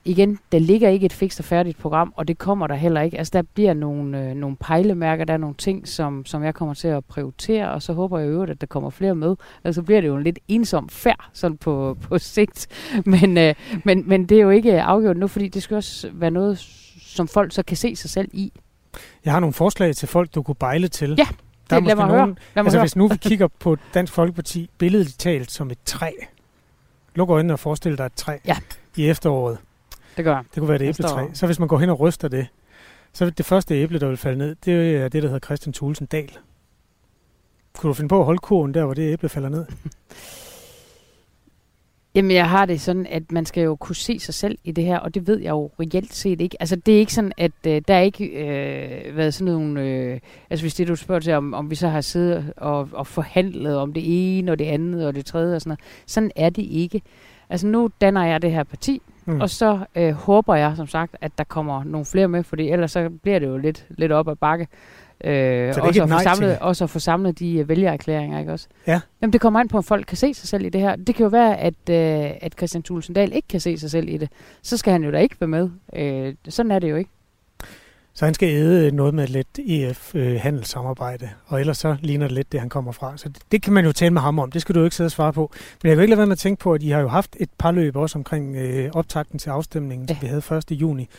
igen, der ligger ikke et fikst og færdigt program, og det kommer der heller ikke. Altså, der bliver nogle, øh, nogle pejlemærker, der er nogle ting, som, som jeg kommer til at prioritere, og så håber jeg øvrigt, at der kommer flere med. Altså, så bliver det jo en lidt ensom færd, sådan på, på sigt. Men, øh, men, men det er jo ikke afgjort nu, fordi det skal også være noget, som folk så kan se sig selv i. Jeg har nogle forslag til folk, du kunne bejle til. Ja, der er lad mig nogen, høre. Lad mig altså, høre. hvis nu vi kigger på Dansk Folkeparti, billedet talt som et træ. Luk øjnene og forestil dig et træ ja. i efteråret. Det gør Det kunne være et æbletræ. Så hvis man går hen og ryster det, så det første æble, der vil falde ned, det er det, der hedder Christian Thulesen Dal. Kunne du finde på at holde kurven der, hvor det æble falder ned? Jamen, jeg har det sådan, at man skal jo kunne se sig selv i det her, og det ved jeg jo reelt set ikke. Altså, det er ikke sådan, at øh, der er ikke øh, været sådan nogle... Øh, altså, hvis det du spørger til, om, om vi så har siddet og, og forhandlet om det ene og det andet og det tredje og sådan noget. Sådan er det ikke. Altså, nu danner jeg det her parti, mm. og så øh, håber jeg, som sagt, at der kommer nogle flere med, fordi ellers så bliver det jo lidt, lidt op ad bakke. Øh, også, at få samlet, også at få samlet de uh, vælgererklæringer, ikke også? Ja. Jamen, det kommer an på, om folk kan se sig selv i det her. Det kan jo være, at, øh, at Christian Tulsendal ikke kan se sig selv i det. Så skal han jo da ikke være med. Øh, sådan er det jo ikke. Så han skal æde noget med lidt EF-handelssamarbejde, og ellers så ligner det lidt det, han kommer fra. Så det, det kan man jo tale med ham om. Det skal du jo ikke sidde og svare på. Men jeg kan ikke lade være med at tænke på, at I har jo haft et par løb også omkring øh, optakten til afstemningen, ja. som vi havde 1. juni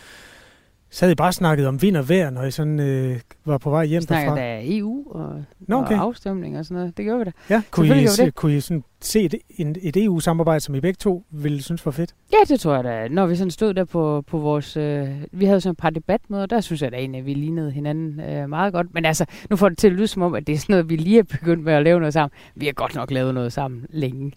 så havde I bare snakket om vind og vejr, når I sådan, øh, var på vej hjem derfra? Vi snakkede da EU og, Nå, okay. og afstemning og sådan noget. Det gjorde vi da. Ja, kunne I, se, kunne I sådan se et, en, et EU-samarbejde, som I begge to ville synes var fedt? Ja, det tror jeg da. Når vi sådan stod der på, på vores... Øh, vi havde sådan et par debatmøder, der synes jeg da egentlig, at vi lignede hinanden øh, meget godt. Men altså, nu får det til at lyde som om, at det er sådan noget, vi lige er begyndt med at lave noget sammen. Vi har godt nok lavet noget sammen længe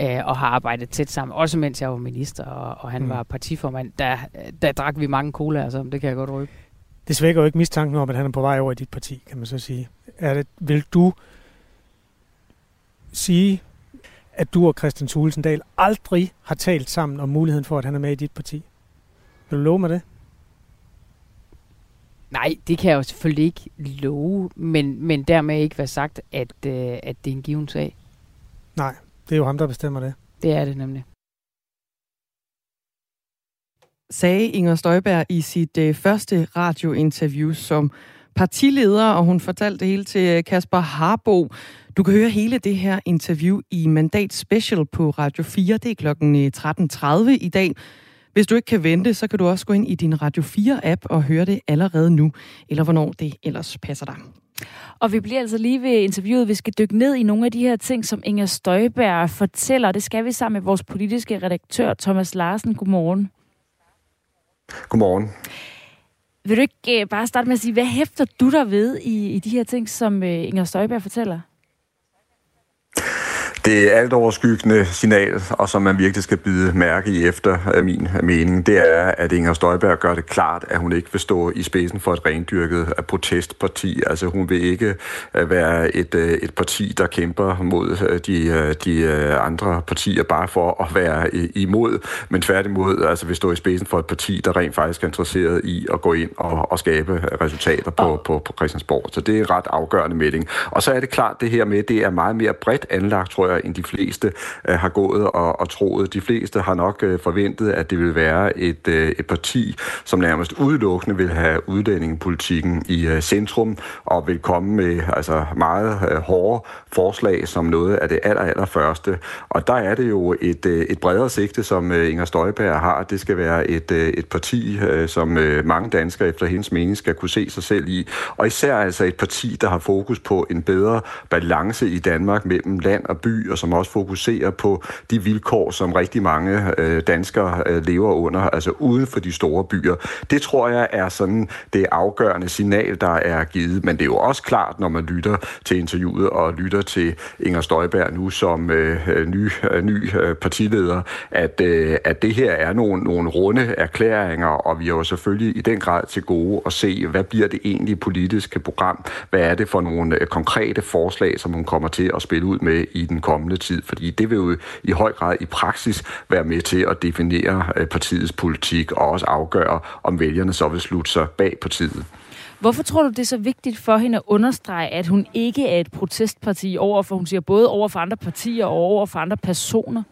øh, og har arbejdet tæt sammen. Også mens jeg var minister, og, og han mm. var partiformand. Der, der drak vi mange cola, altså, det kan jeg godt røbe. Det svækker jo ikke mistanken om, at han er på vej over i dit parti, kan man så sige. Er det, vil du sige, at du og Christian Thulesendal aldrig har talt sammen om muligheden for, at han er med i dit parti? Vil du love mig det? Nej, det kan jeg jo selvfølgelig ikke love, men, men dermed ikke være sagt, at, øh, at det er en given sag. Nej, det er jo ham, der bestemmer det. Det er det nemlig. Sagde Inger Støjberg i sit øh, første radiointerview som partileder, og hun fortalte det hele til øh, Kasper Harbo. Du kan høre hele det her interview i Mandat Special på Radio 4. Det er klokken 13.30 øh, i dag. Hvis du ikke kan vente, så kan du også gå ind i din Radio 4-app og høre det allerede nu, eller hvornår det ellers passer dig. Og vi bliver altså lige ved interviewet. Vi skal dykke ned i nogle af de her ting, som Inger Støjberg fortæller. Det skal vi sammen med vores politiske redaktør, Thomas Larsen. Godmorgen. Godmorgen. Vil du ikke øh, bare starte med at sige, hvad hæfter du der ved i, i de her ting, som øh, Inger Støjberg fortæller? Det alt overskyggende signal, og som man virkelig skal bide mærke i efter af min øh, mening, det er, at Inger Støjberg gør det klart, at hun ikke vil stå i spidsen for et rendyrket øh, protestparti. Altså hun vil ikke være et, et parti, der kæmper mod de, de andre partier bare for at være imod, men tværtimod altså vil stå i spidsen for et parti, der rent faktisk er interesseret i at gå ind og, og skabe resultater på, på, på Christiansborg. Så det er en ret afgørende melding. Og så er det klart det her med, det er meget mere bredt anlagt, tror jeg, end de fleste øh, har gået og, og troet. De fleste har nok øh, forventet, at det vil være et, øh, et parti, som nærmest udelukkende vil have udlændingepolitikken i øh, centrum og vil komme med altså, meget øh, hårde forslag som noget af det aller, aller første. Og der er det jo et, øh, et bredere sigte, som øh, Inger Støjberg har. Det skal være et, øh, et parti, øh, som øh, mange danskere efter hendes mening skal kunne se sig selv i. Og især altså et parti, der har fokus på en bedre balance i Danmark mellem land og by, og som også fokuserer på de vilkår, som rigtig mange øh, danskere øh, lever under, altså uden for de store byer. Det tror jeg er sådan det afgørende signal, der er givet. Men det er jo også klart, når man lytter til interviewet og lytter til Inger Støjberg nu som øh, øh ny, øh, ny øh, partileder, at, øh, at det her er nogle, nogle runde erklæringer, og vi er jo selvfølgelig i den grad til gode at se, hvad bliver det egentlige politiske program? Hvad er det for nogle øh, konkrete forslag, som hun kommer til at spille ud med i den kommende tid? Fordi det vil jo i høj grad i praksis være med til at definere øh, partiets politik og også afgøre, om vælgerne så vil slutte sig bag partiet. Hvorfor tror du, det er så vigtigt for hende at understrege, at hun ikke er et protestparti over for, hun siger både over for andre partier og over for andre personer?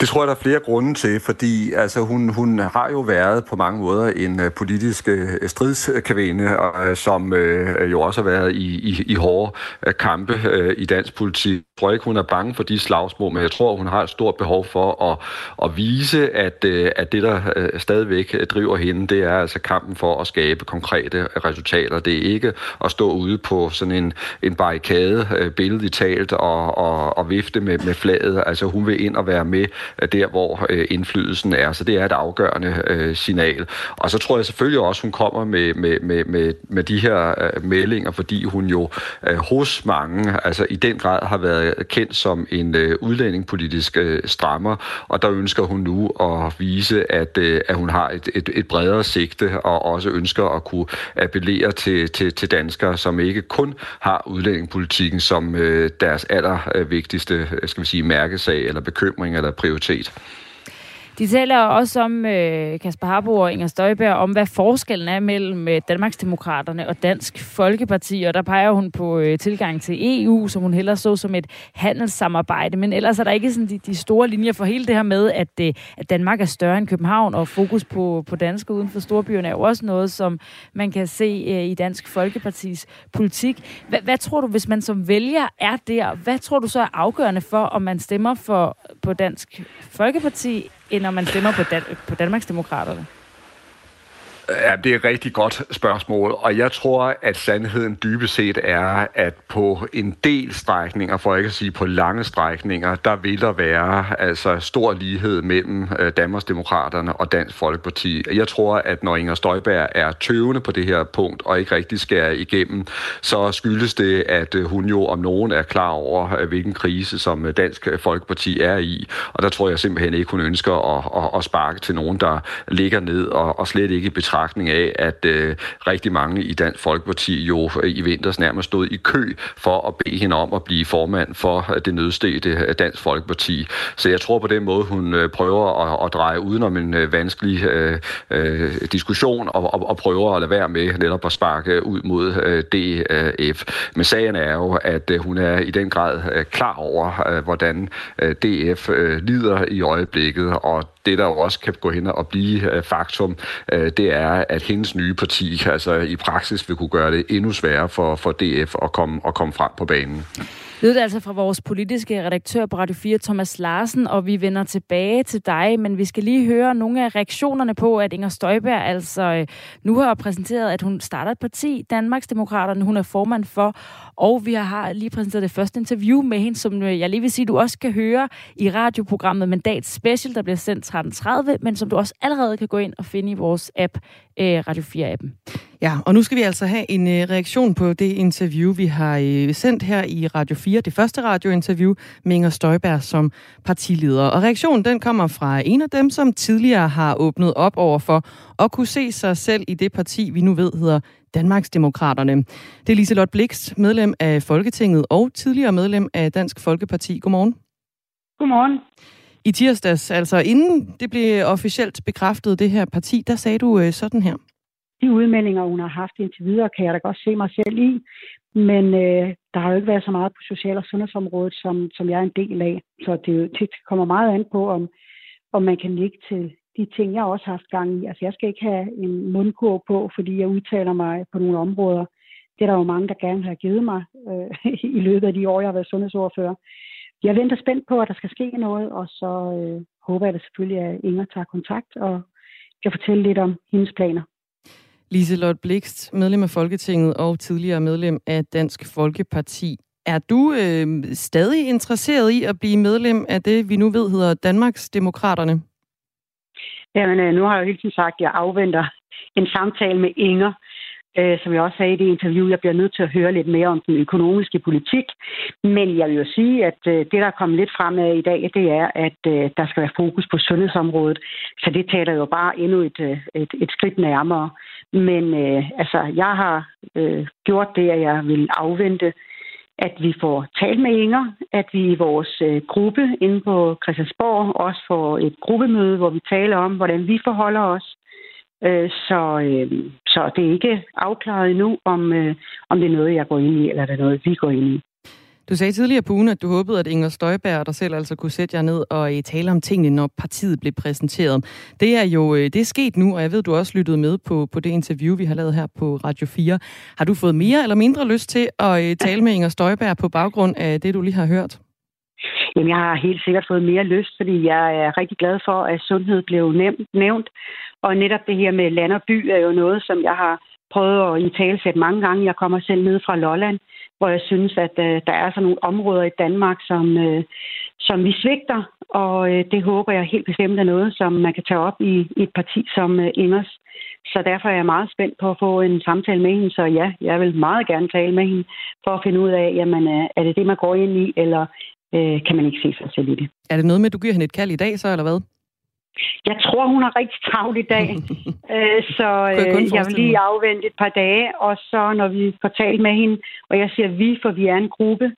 Det tror jeg, der er flere grunde til, fordi altså, hun, hun har jo været på mange måder en øh, politisk øh, uh, stridskavene, øh, som øh, jo også har været i, i, i hårde kampe øh, i dansk politik. Jeg tror ikke, hun er bange for de slagsmål, men jeg tror, hun har et stort behov for at, at vise, at, at det, der stadigvæk driver hende, det er altså kampen for at skabe konkrete resultater. Det er ikke at stå ude på sådan en, en barrikade, uh, billedligt talt, og, og, og vifte med, med flaget. Altså hun vil ind og være med Øh, der, hvor øh, indflydelsen er. Så det er et afgørende øh, signal. Og så tror jeg selvfølgelig også, hun kommer med, med, med, med, med de her øh, meldinger, fordi hun jo øh, hos mange altså i den grad har været kendt som en øh, udlændingepolitisk øh, strammer, og der ønsker hun nu at vise, at, øh, at hun har et, et, et bredere sigte, og også ønsker at kunne appellere til, til, til danskere, som ikke kun har udlændingepolitikken som øh, deres allervigtigste øh, skal vi sige, mærkesag eller bekymring eller prioritet. retreat. De taler også om, øh, Kasper Harbo og Inger Støjberg, om hvad forskellen er mellem øh, Danmarksdemokraterne og Dansk Folkeparti, og der peger hun på øh, tilgang til EU, som hun hellere så som et handelssamarbejde, men ellers er der ikke sådan de, de store linjer for hele det her med, at, øh, at Danmark er større end København, og fokus på, på danske uden for storbyerne er jo også noget, som man kan se øh, i Dansk Folkepartis politik. H- hvad tror du, hvis man som vælger er der, hvad tror du så er afgørende for, om man stemmer for på Dansk Folkeparti end når man stemmer på, Dan- på Danmarksdemokraterne? Ja, det er et rigtig godt spørgsmål, og jeg tror, at sandheden dybest set er, at på en del strækninger, for ikke at sige på lange strækninger, der vil der være altså stor lighed mellem øh, Danmarksdemokraterne og Dansk Folkeparti. Jeg tror, at når Inger Støjberg er tøvende på det her punkt og ikke rigtig skærer igennem, så skyldes det, at øh, hun jo om nogen er klar over, øh, hvilken krise som Dansk Folkeparti er i. Og der tror jeg simpelthen ikke, hun ønsker at, at, at sparke til nogen, der ligger ned og, og slet ikke betragter betragtning af, at øh, rigtig mange i Dansk Folkeparti jo øh, i vinters nærmest stod i kø for at bede hende om at blive formand for øh, det nødstede øh, Dansk Folkeparti. Så jeg tror på den måde, hun prøver at, at dreje udenom en vanskelig øh, øh, diskussion og, og, og prøver at lade være med netop at sparke ud mod øh, DF. Men sagen er jo, at øh, hun er i den grad øh, klar over, øh, hvordan øh, DF øh, lider i øjeblikket, og det, der jo også kan gå hen og blive øh, faktum, øh, det er, at hendes nye parti altså i praksis vil kunne gøre det endnu sværere for, for DF at komme, at komme frem på banen. Det er altså fra vores politiske redaktør på Radio 4, Thomas Larsen, og vi vender tilbage til dig, men vi skal lige høre nogle af reaktionerne på, at Inger Støjberg altså øh, nu har præsenteret, at hun starter et parti, Danmarksdemokraterne, hun er formand for, og vi har lige præsenteret det første interview med hende, som øh, jeg lige vil sige, du også kan høre i radioprogrammet Mandat Special, der bliver sendt 13.30, men som du også allerede kan gå ind og finde i vores app, øh, Radio 4-appen. Ja, og nu skal vi altså have en øh, reaktion på det interview, vi har øh, sendt her i Radio 4. Det første radiointerview med Inger Støjberg som partileder. Og reaktionen den kommer fra en af dem, som tidligere har åbnet op over for at kunne se sig selv i det parti, vi nu ved hedder Danmarksdemokraterne. Det er Liselot Blikst, medlem af Folketinget og tidligere medlem af Dansk Folkeparti. Godmorgen. Godmorgen. I tirsdags, altså inden det blev officielt bekræftet, det her parti, der sagde du øh, sådan her. De udmeldinger, hun har haft indtil videre, kan jeg da godt se mig selv i. Men øh, der har jo ikke været så meget på social- og sundhedsområdet, som, som jeg er en del af. Så det, det kommer meget an på, om, om man kan ligge til de ting, jeg også har haft gang i. Altså, jeg skal ikke have en mundkur på, fordi jeg udtaler mig på nogle områder. Det er der jo mange, der gerne har givet mig øh, i løbet af de år, jeg har været sundhedsordfører. Jeg venter spændt på, at der skal ske noget, og så øh, håber jeg da selvfølgelig, at Inger tager kontakt og kan fortælle lidt om hendes planer. Liselot Blikst, medlem af Folketinget og tidligere medlem af Dansk Folkeparti. Er du øh, stadig interesseret i at blive medlem af det, vi nu ved hedder Danmarks Demokraterne? Jamen, øh, nu har jeg jo hele tiden sagt, at jeg afventer en samtale med Inger, øh, som jeg også sagde i det interview. Jeg bliver nødt til at høre lidt mere om den økonomiske politik. Men jeg vil jo sige, at øh, det, der er kommet lidt frem af i dag, det er, at øh, der skal være fokus på sundhedsområdet. Så det taler jo bare endnu et, øh, et, et skridt nærmere. Men øh, altså, jeg har øh, gjort det, at jeg vil afvente at vi får talt med Inger, at vi i vores øh, gruppe inde på Christiansborg også får et gruppemøde, hvor vi taler om, hvordan vi forholder os. Øh, så, øh, så det er ikke afklaret endnu, om, øh, om det er noget, jeg går ind i, eller det er noget, vi går ind i. Du sagde tidligere på ugen, at du håbede, at Inger Støjberg og dig selv altså kunne sætte jer ned og øh, tale om tingene, når partiet blev præsenteret. Det er jo øh, det er sket nu, og jeg ved, du også lyttede med på, på det interview, vi har lavet her på Radio 4. Har du fået mere eller mindre lyst til at øh, tale med Inger Støjberg på baggrund af det, du lige har hørt? Jamen, jeg har helt sikkert fået mere lyst, fordi jeg er rigtig glad for, at sundhed blev nævnt. Og netop det her med land og by er jo noget, som jeg har prøvet at i tale mange gange. Jeg kommer selv ned fra Lolland, hvor jeg synes, at øh, der er sådan nogle områder i Danmark, som, øh, som vi svigter, og øh, det håber jeg helt bestemt er noget, som man kan tage op i, i et parti som øh, Ingers. Så derfor er jeg meget spændt på at få en samtale med hende, så ja, jeg vil meget gerne tale med hende, for at finde ud af, jamen, øh, er det det, man går ind i, eller øh, kan man ikke se sig selv i det. Er det noget med, at du giver hende et kald i dag så, eller hvad? Jeg tror, hun har rigtig travlt i dag, øh, så øh, jeg vil lige afvente et par dage, og så når vi får talt med hende, og jeg siger vi, for vi er en gruppe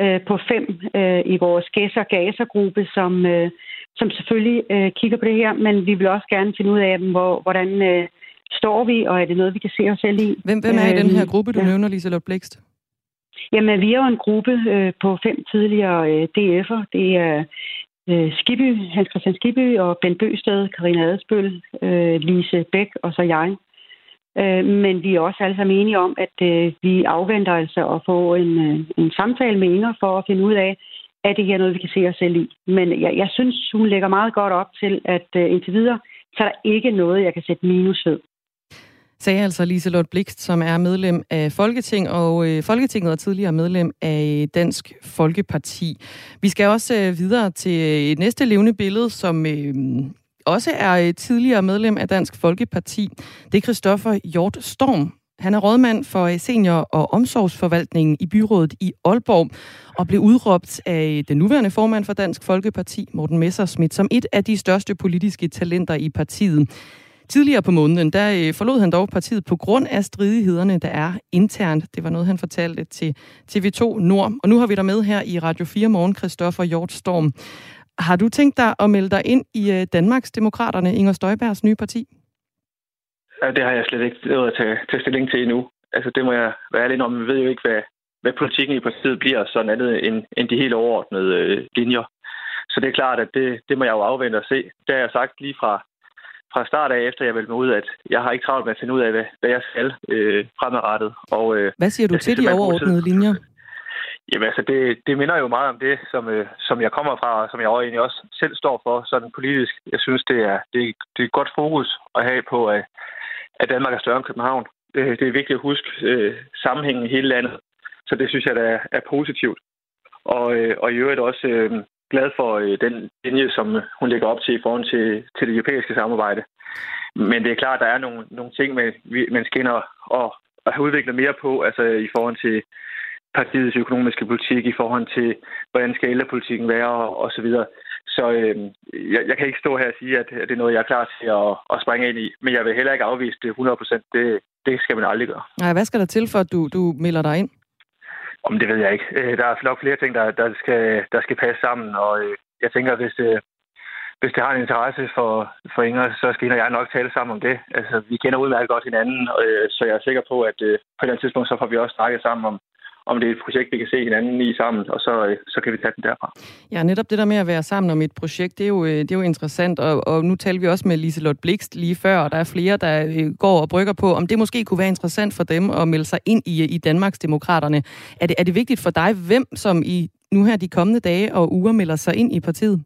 øh, på fem øh, i vores gæsser gruppe som, øh, som selvfølgelig øh, kigger på det her, men vi vil også gerne finde ud af, hvor, hvordan øh, står vi, og er det noget, vi kan se os selv i. Hvem, hvem er i den her gruppe, du ja. nævner, Liselotte Blikst? Jamen, vi er jo en gruppe øh, på fem tidligere øh, DF'er. Det er øh, Skibby, Hans Christian Skibby og Ben Bøsted, Karina Adesbøl, øh, Lise Bæk og så jeg. Øh, men vi er også alle sammen enige om, at øh, vi afventer altså at få en, øh, en samtale med Inger for at finde ud af, er det her noget, vi kan se os selv i. Men jeg, jeg synes, hun lægger meget godt op til, at øh, indtil videre, så er der ikke noget, jeg kan sætte minus ved sagde altså Liselotte Blikst, som er medlem af Folketing og øh, Folketinget og tidligere medlem af Dansk Folkeparti. Vi skal også øh, videre til øh, et næste levende billede, som øh, også er øh, tidligere medlem af Dansk Folkeparti. Det er Christoffer Hjort Storm. Han er rådmand for øh, senior- og omsorgsforvaltningen i byrådet i Aalborg og blev udråbt af øh, den nuværende formand for Dansk Folkeparti, Morten Messersmith, som et af de største politiske talenter i partiet. Tidligere på måneden, der øh, forlod han dog partiet på grund af stridighederne, der er internt. Det var noget, han fortalte til TV2 Nord. Og nu har vi dig med her i Radio 4 Morgen, Christoffer Hjortstorm. Har du tænkt dig at melde dig ind i øh, Danmarks Demokraterne, Inger Støjbergs nye parti? Ja, det har jeg slet ikke nået at tage, tage stilling til endnu. Altså, det må jeg være ærlig om. Vi ved jo ikke, hvad, hvad politikken i partiet bliver, sådan andet end, end de helt overordnede øh, linjer. Så det er klart, at det, det må jeg jo afvente og se. Det har jeg sagt lige fra, fra start af, efter jeg meldte mig ud, at jeg har ikke travlt med at finde ud af, hvad, hvad jeg skal øh, fremadrettet. Og, øh, hvad siger du til de overordnede linjer? Jamen altså, det, det minder jo meget om det, som, øh, som jeg kommer fra, og som jeg egentlig også selv står for, sådan politisk. Jeg synes, det er, det, det er et godt fokus at have på, at, at Danmark er større end København. Det, det er vigtigt at huske øh, sammenhængen i hele landet. Så det synes jeg, der er, er positivt. Og, øh, og i øvrigt også øh, glad for øh, den linje, som øh, hun lægger op til i forhold til, til det europæiske samarbejde. Men det er klart, at der er nogle, nogle ting, man, man skal ind og, og, og have udviklet mere på, altså i forhold til partiets økonomiske politik, i forhold til, hvordan skal ældrepolitikken være, og, og så videre. Så øh, jeg, jeg kan ikke stå her og sige, at det er noget, jeg er klar til at, at springe ind i. Men jeg vil heller ikke afvise det 100 Det, det skal man aldrig gøre. Nej, hvad skal der til, for at du, du melder dig ind? Om det ved jeg ikke. Øh, der er altså nok flere ting, der, der, skal, der skal passe sammen, og øh, jeg tænker, hvis det, hvis det har en interesse for, for Inger, så skal hende og jeg nok tale sammen om det. Altså, vi kender udmærket godt hinanden, så jeg er sikker på, at på et eller andet tidspunkt, så får vi også snakket sammen om, om det er et projekt, vi kan se hinanden i sammen, og så, så kan vi tage den derfra. Ja, netop det der med at være sammen om et projekt, det er jo, det er jo interessant, og, og nu talte vi også med Liselot Blikst lige før, og der er flere, der går og brygger på, om det måske kunne være interessant for dem at melde sig ind i, i Danmarks Demokraterne. Er det, er det vigtigt for dig, hvem som i nu her de kommende dage og uger melder sig ind i partiet?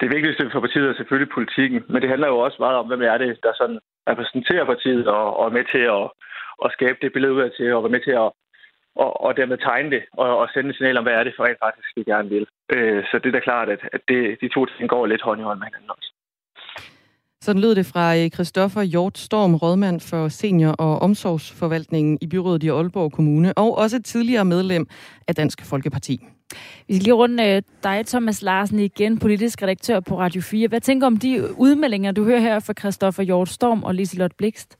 Det vigtigste for partiet er selvfølgelig politikken, men det handler jo også meget om, hvem er det, der sådan repræsenterer partiet og, og er med til at, at skabe det billede ud af til, og være med til at og, og dermed tegne det, og, og sende et signal om, hvad er det for rent faktisk, vi gerne vil. Øh, så det er da klart, at, at det, de to ting går lidt hånd i hånd med hinanden også. Sådan lød det fra øh, Christoffer Hjort Storm, rådmand for senior- og omsorgsforvaltningen i byrådet i Aalborg Kommune, og også tidligere medlem af Dansk Folkeparti. Vi skal lige runde øh, dig, Thomas Larsen, igen, politisk redaktør på Radio 4. Hvad tænker om de udmeldinger, du hører her fra Christoffer Hjort Storm og Liselot Blikst?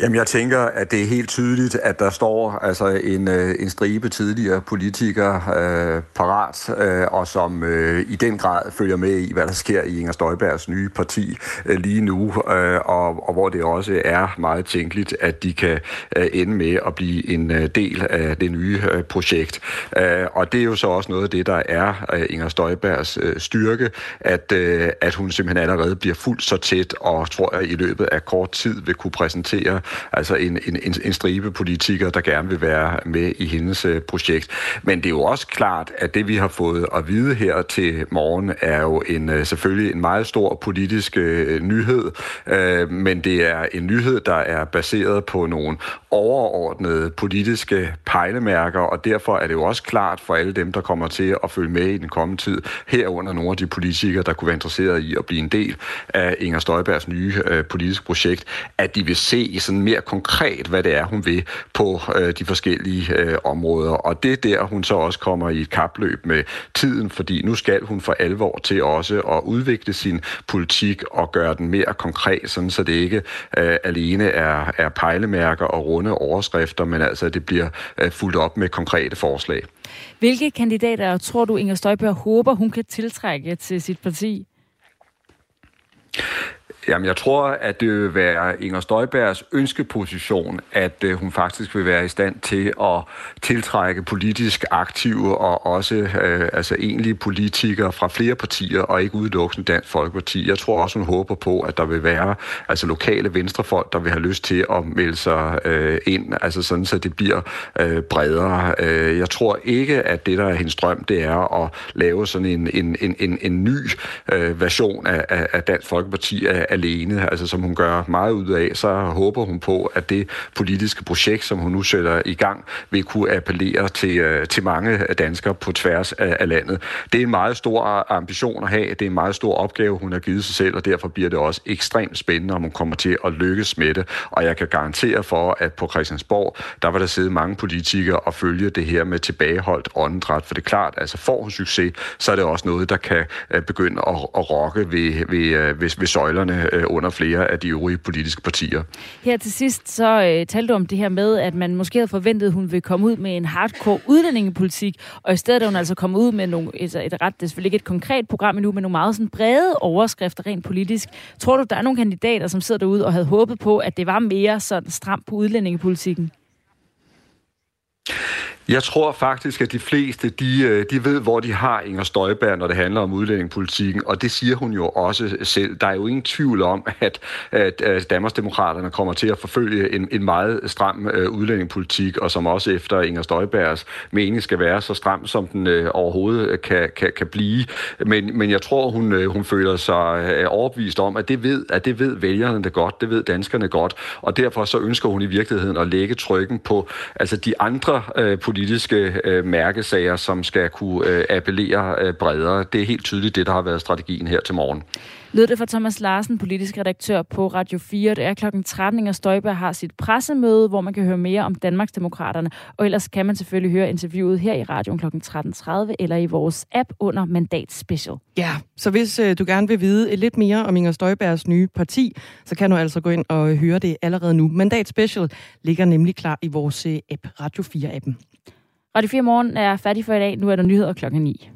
Jamen, jeg tænker, at det er helt tydeligt, at der står altså en, øh, en stribe tidligere politikere øh, parat, øh, og som øh, i den grad følger med i, hvad der sker i Inger Støjbergs nye parti øh, lige nu, øh, og, og hvor det også er meget tænkeligt, at de kan øh, ende med at blive en øh, del af det nye øh, projekt. Øh, og det er jo så også noget af det, der er øh, Inger Støjbergs øh, styrke, at, øh, at hun simpelthen allerede bliver fuldt så tæt, og tror jeg i løbet af kort tid vil kunne præsentere altså en, en, en, en stribe politikere, der gerne vil være med i hendes øh, projekt. Men det er jo også klart, at det vi har fået at vide her til morgen, er jo en øh, selvfølgelig en meget stor politisk øh, nyhed, men det er en nyhed, der er baseret på nogle overordnede politiske pejlemærker, og derfor er det jo også klart for alle dem, der kommer til at følge med i den kommende tid, herunder nogle af de politikere, der kunne være interesseret i at blive en del af Inger Støjbergs nye øh, politiske projekt, at de vil se sådan mere konkret, hvad det er, hun vil på øh, de forskellige øh, områder. Og det er der, hun så også kommer i et kapløb med tiden, fordi nu skal hun for alvor til også at udvikle sin politik og gøre den mere konkret, sådan så det ikke øh, alene er, er pejlemærker og runde overskrifter, men altså at det bliver øh, fuldt op med konkrete forslag. Hvilke kandidater tror du, Inger Støjberg håber, hun kan tiltrække til sit parti? Jamen, jeg tror, at det vil være Inger Støjbergs ønskeposition, at øh, hun faktisk vil være i stand til at tiltrække politisk aktive og også øh, altså egentlige politikere fra flere partier, og ikke udelukkende Dansk Folkeparti. Jeg tror også, hun håber på, at der vil være altså lokale venstrefolk, der vil have lyst til at melde sig øh, ind, altså sådan, så det bliver øh, bredere. Øh, jeg tror ikke, at det, der er hendes drøm, det er at lave sådan en, en, en, en, en ny øh, version af, af Dansk Folkeparti af alene, altså som hun gør meget ud af, så håber hun på, at det politiske projekt, som hun nu sætter i gang, vil kunne appellere til, øh, til mange danskere på tværs af, af landet. Det er en meget stor ambition at have, det er en meget stor opgave, hun har givet sig selv, og derfor bliver det også ekstremt spændende, om hun kommer til at lykkes med det. Og jeg kan garantere for, at på Christiansborg, der vil der sidde mange politikere og følge det her med tilbageholdt åndedræt, for det er klart, altså får hun succes, så er det også noget, der kan øh, begynde at, at rokke ved, ved, øh, ved, ved søjlerne øh, under flere af de øvrige politiske partier. Her til sidst så øh, talte du om det her med, at man måske havde forventet, at hun ville komme ud med en hardcore udlændingepolitik, og i stedet er hun altså kommet ud med nogle, altså et ret, det er selvfølgelig ikke et konkret program endnu, men nogle meget sådan brede overskrifter rent politisk. Tror du, der er nogle kandidater, som sidder derude og havde håbet på, at det var mere sådan stramt på udlændingepolitikken? Jeg tror faktisk, at de fleste, de, øh, de ved, hvor de har Inger Støjberg, når det handler om udlændingepolitikken, og det siger hun jo også selv. Der er jo ingen tvivl om, at, at, Danmarksdemokraterne kommer til at forfølge en, en meget stram øh, udlændingepolitik, og som også efter Inger Støjbergs mening skal være så stram, som den øh, overhovedet kan, kan, kan blive. Men, men jeg tror, hun, hun føler sig overbevist om, at det, ved, at det ved vælgerne det godt, det ved danskerne godt, og derfor så ønsker hun i virkeligheden at lægge trykken på altså de andre uh, politiske øh, mærkesager, som skal kunne øh, appellere øh, bredere. Det er helt tydeligt det, der har været strategien her til morgen. Lød det fra Thomas Larsen, politisk redaktør på Radio 4. Det er klokken 13, Inger Støjberg har sit pressemøde, hvor man kan høre mere om Danmarksdemokraterne. Og ellers kan man selvfølgelig høre interviewet her i radioen klokken 13.30 eller i vores app under Mandat Special. Ja, så hvis øh, du gerne vil vide lidt mere om Inger Støjbergs nye parti, så kan du altså gå ind og høre det allerede nu. Mandat Special ligger nemlig klar i vores øh, app, Radio 4-appen. Radio 4 Morgen er færdig for i dag. Nu er der nyheder klokken 9.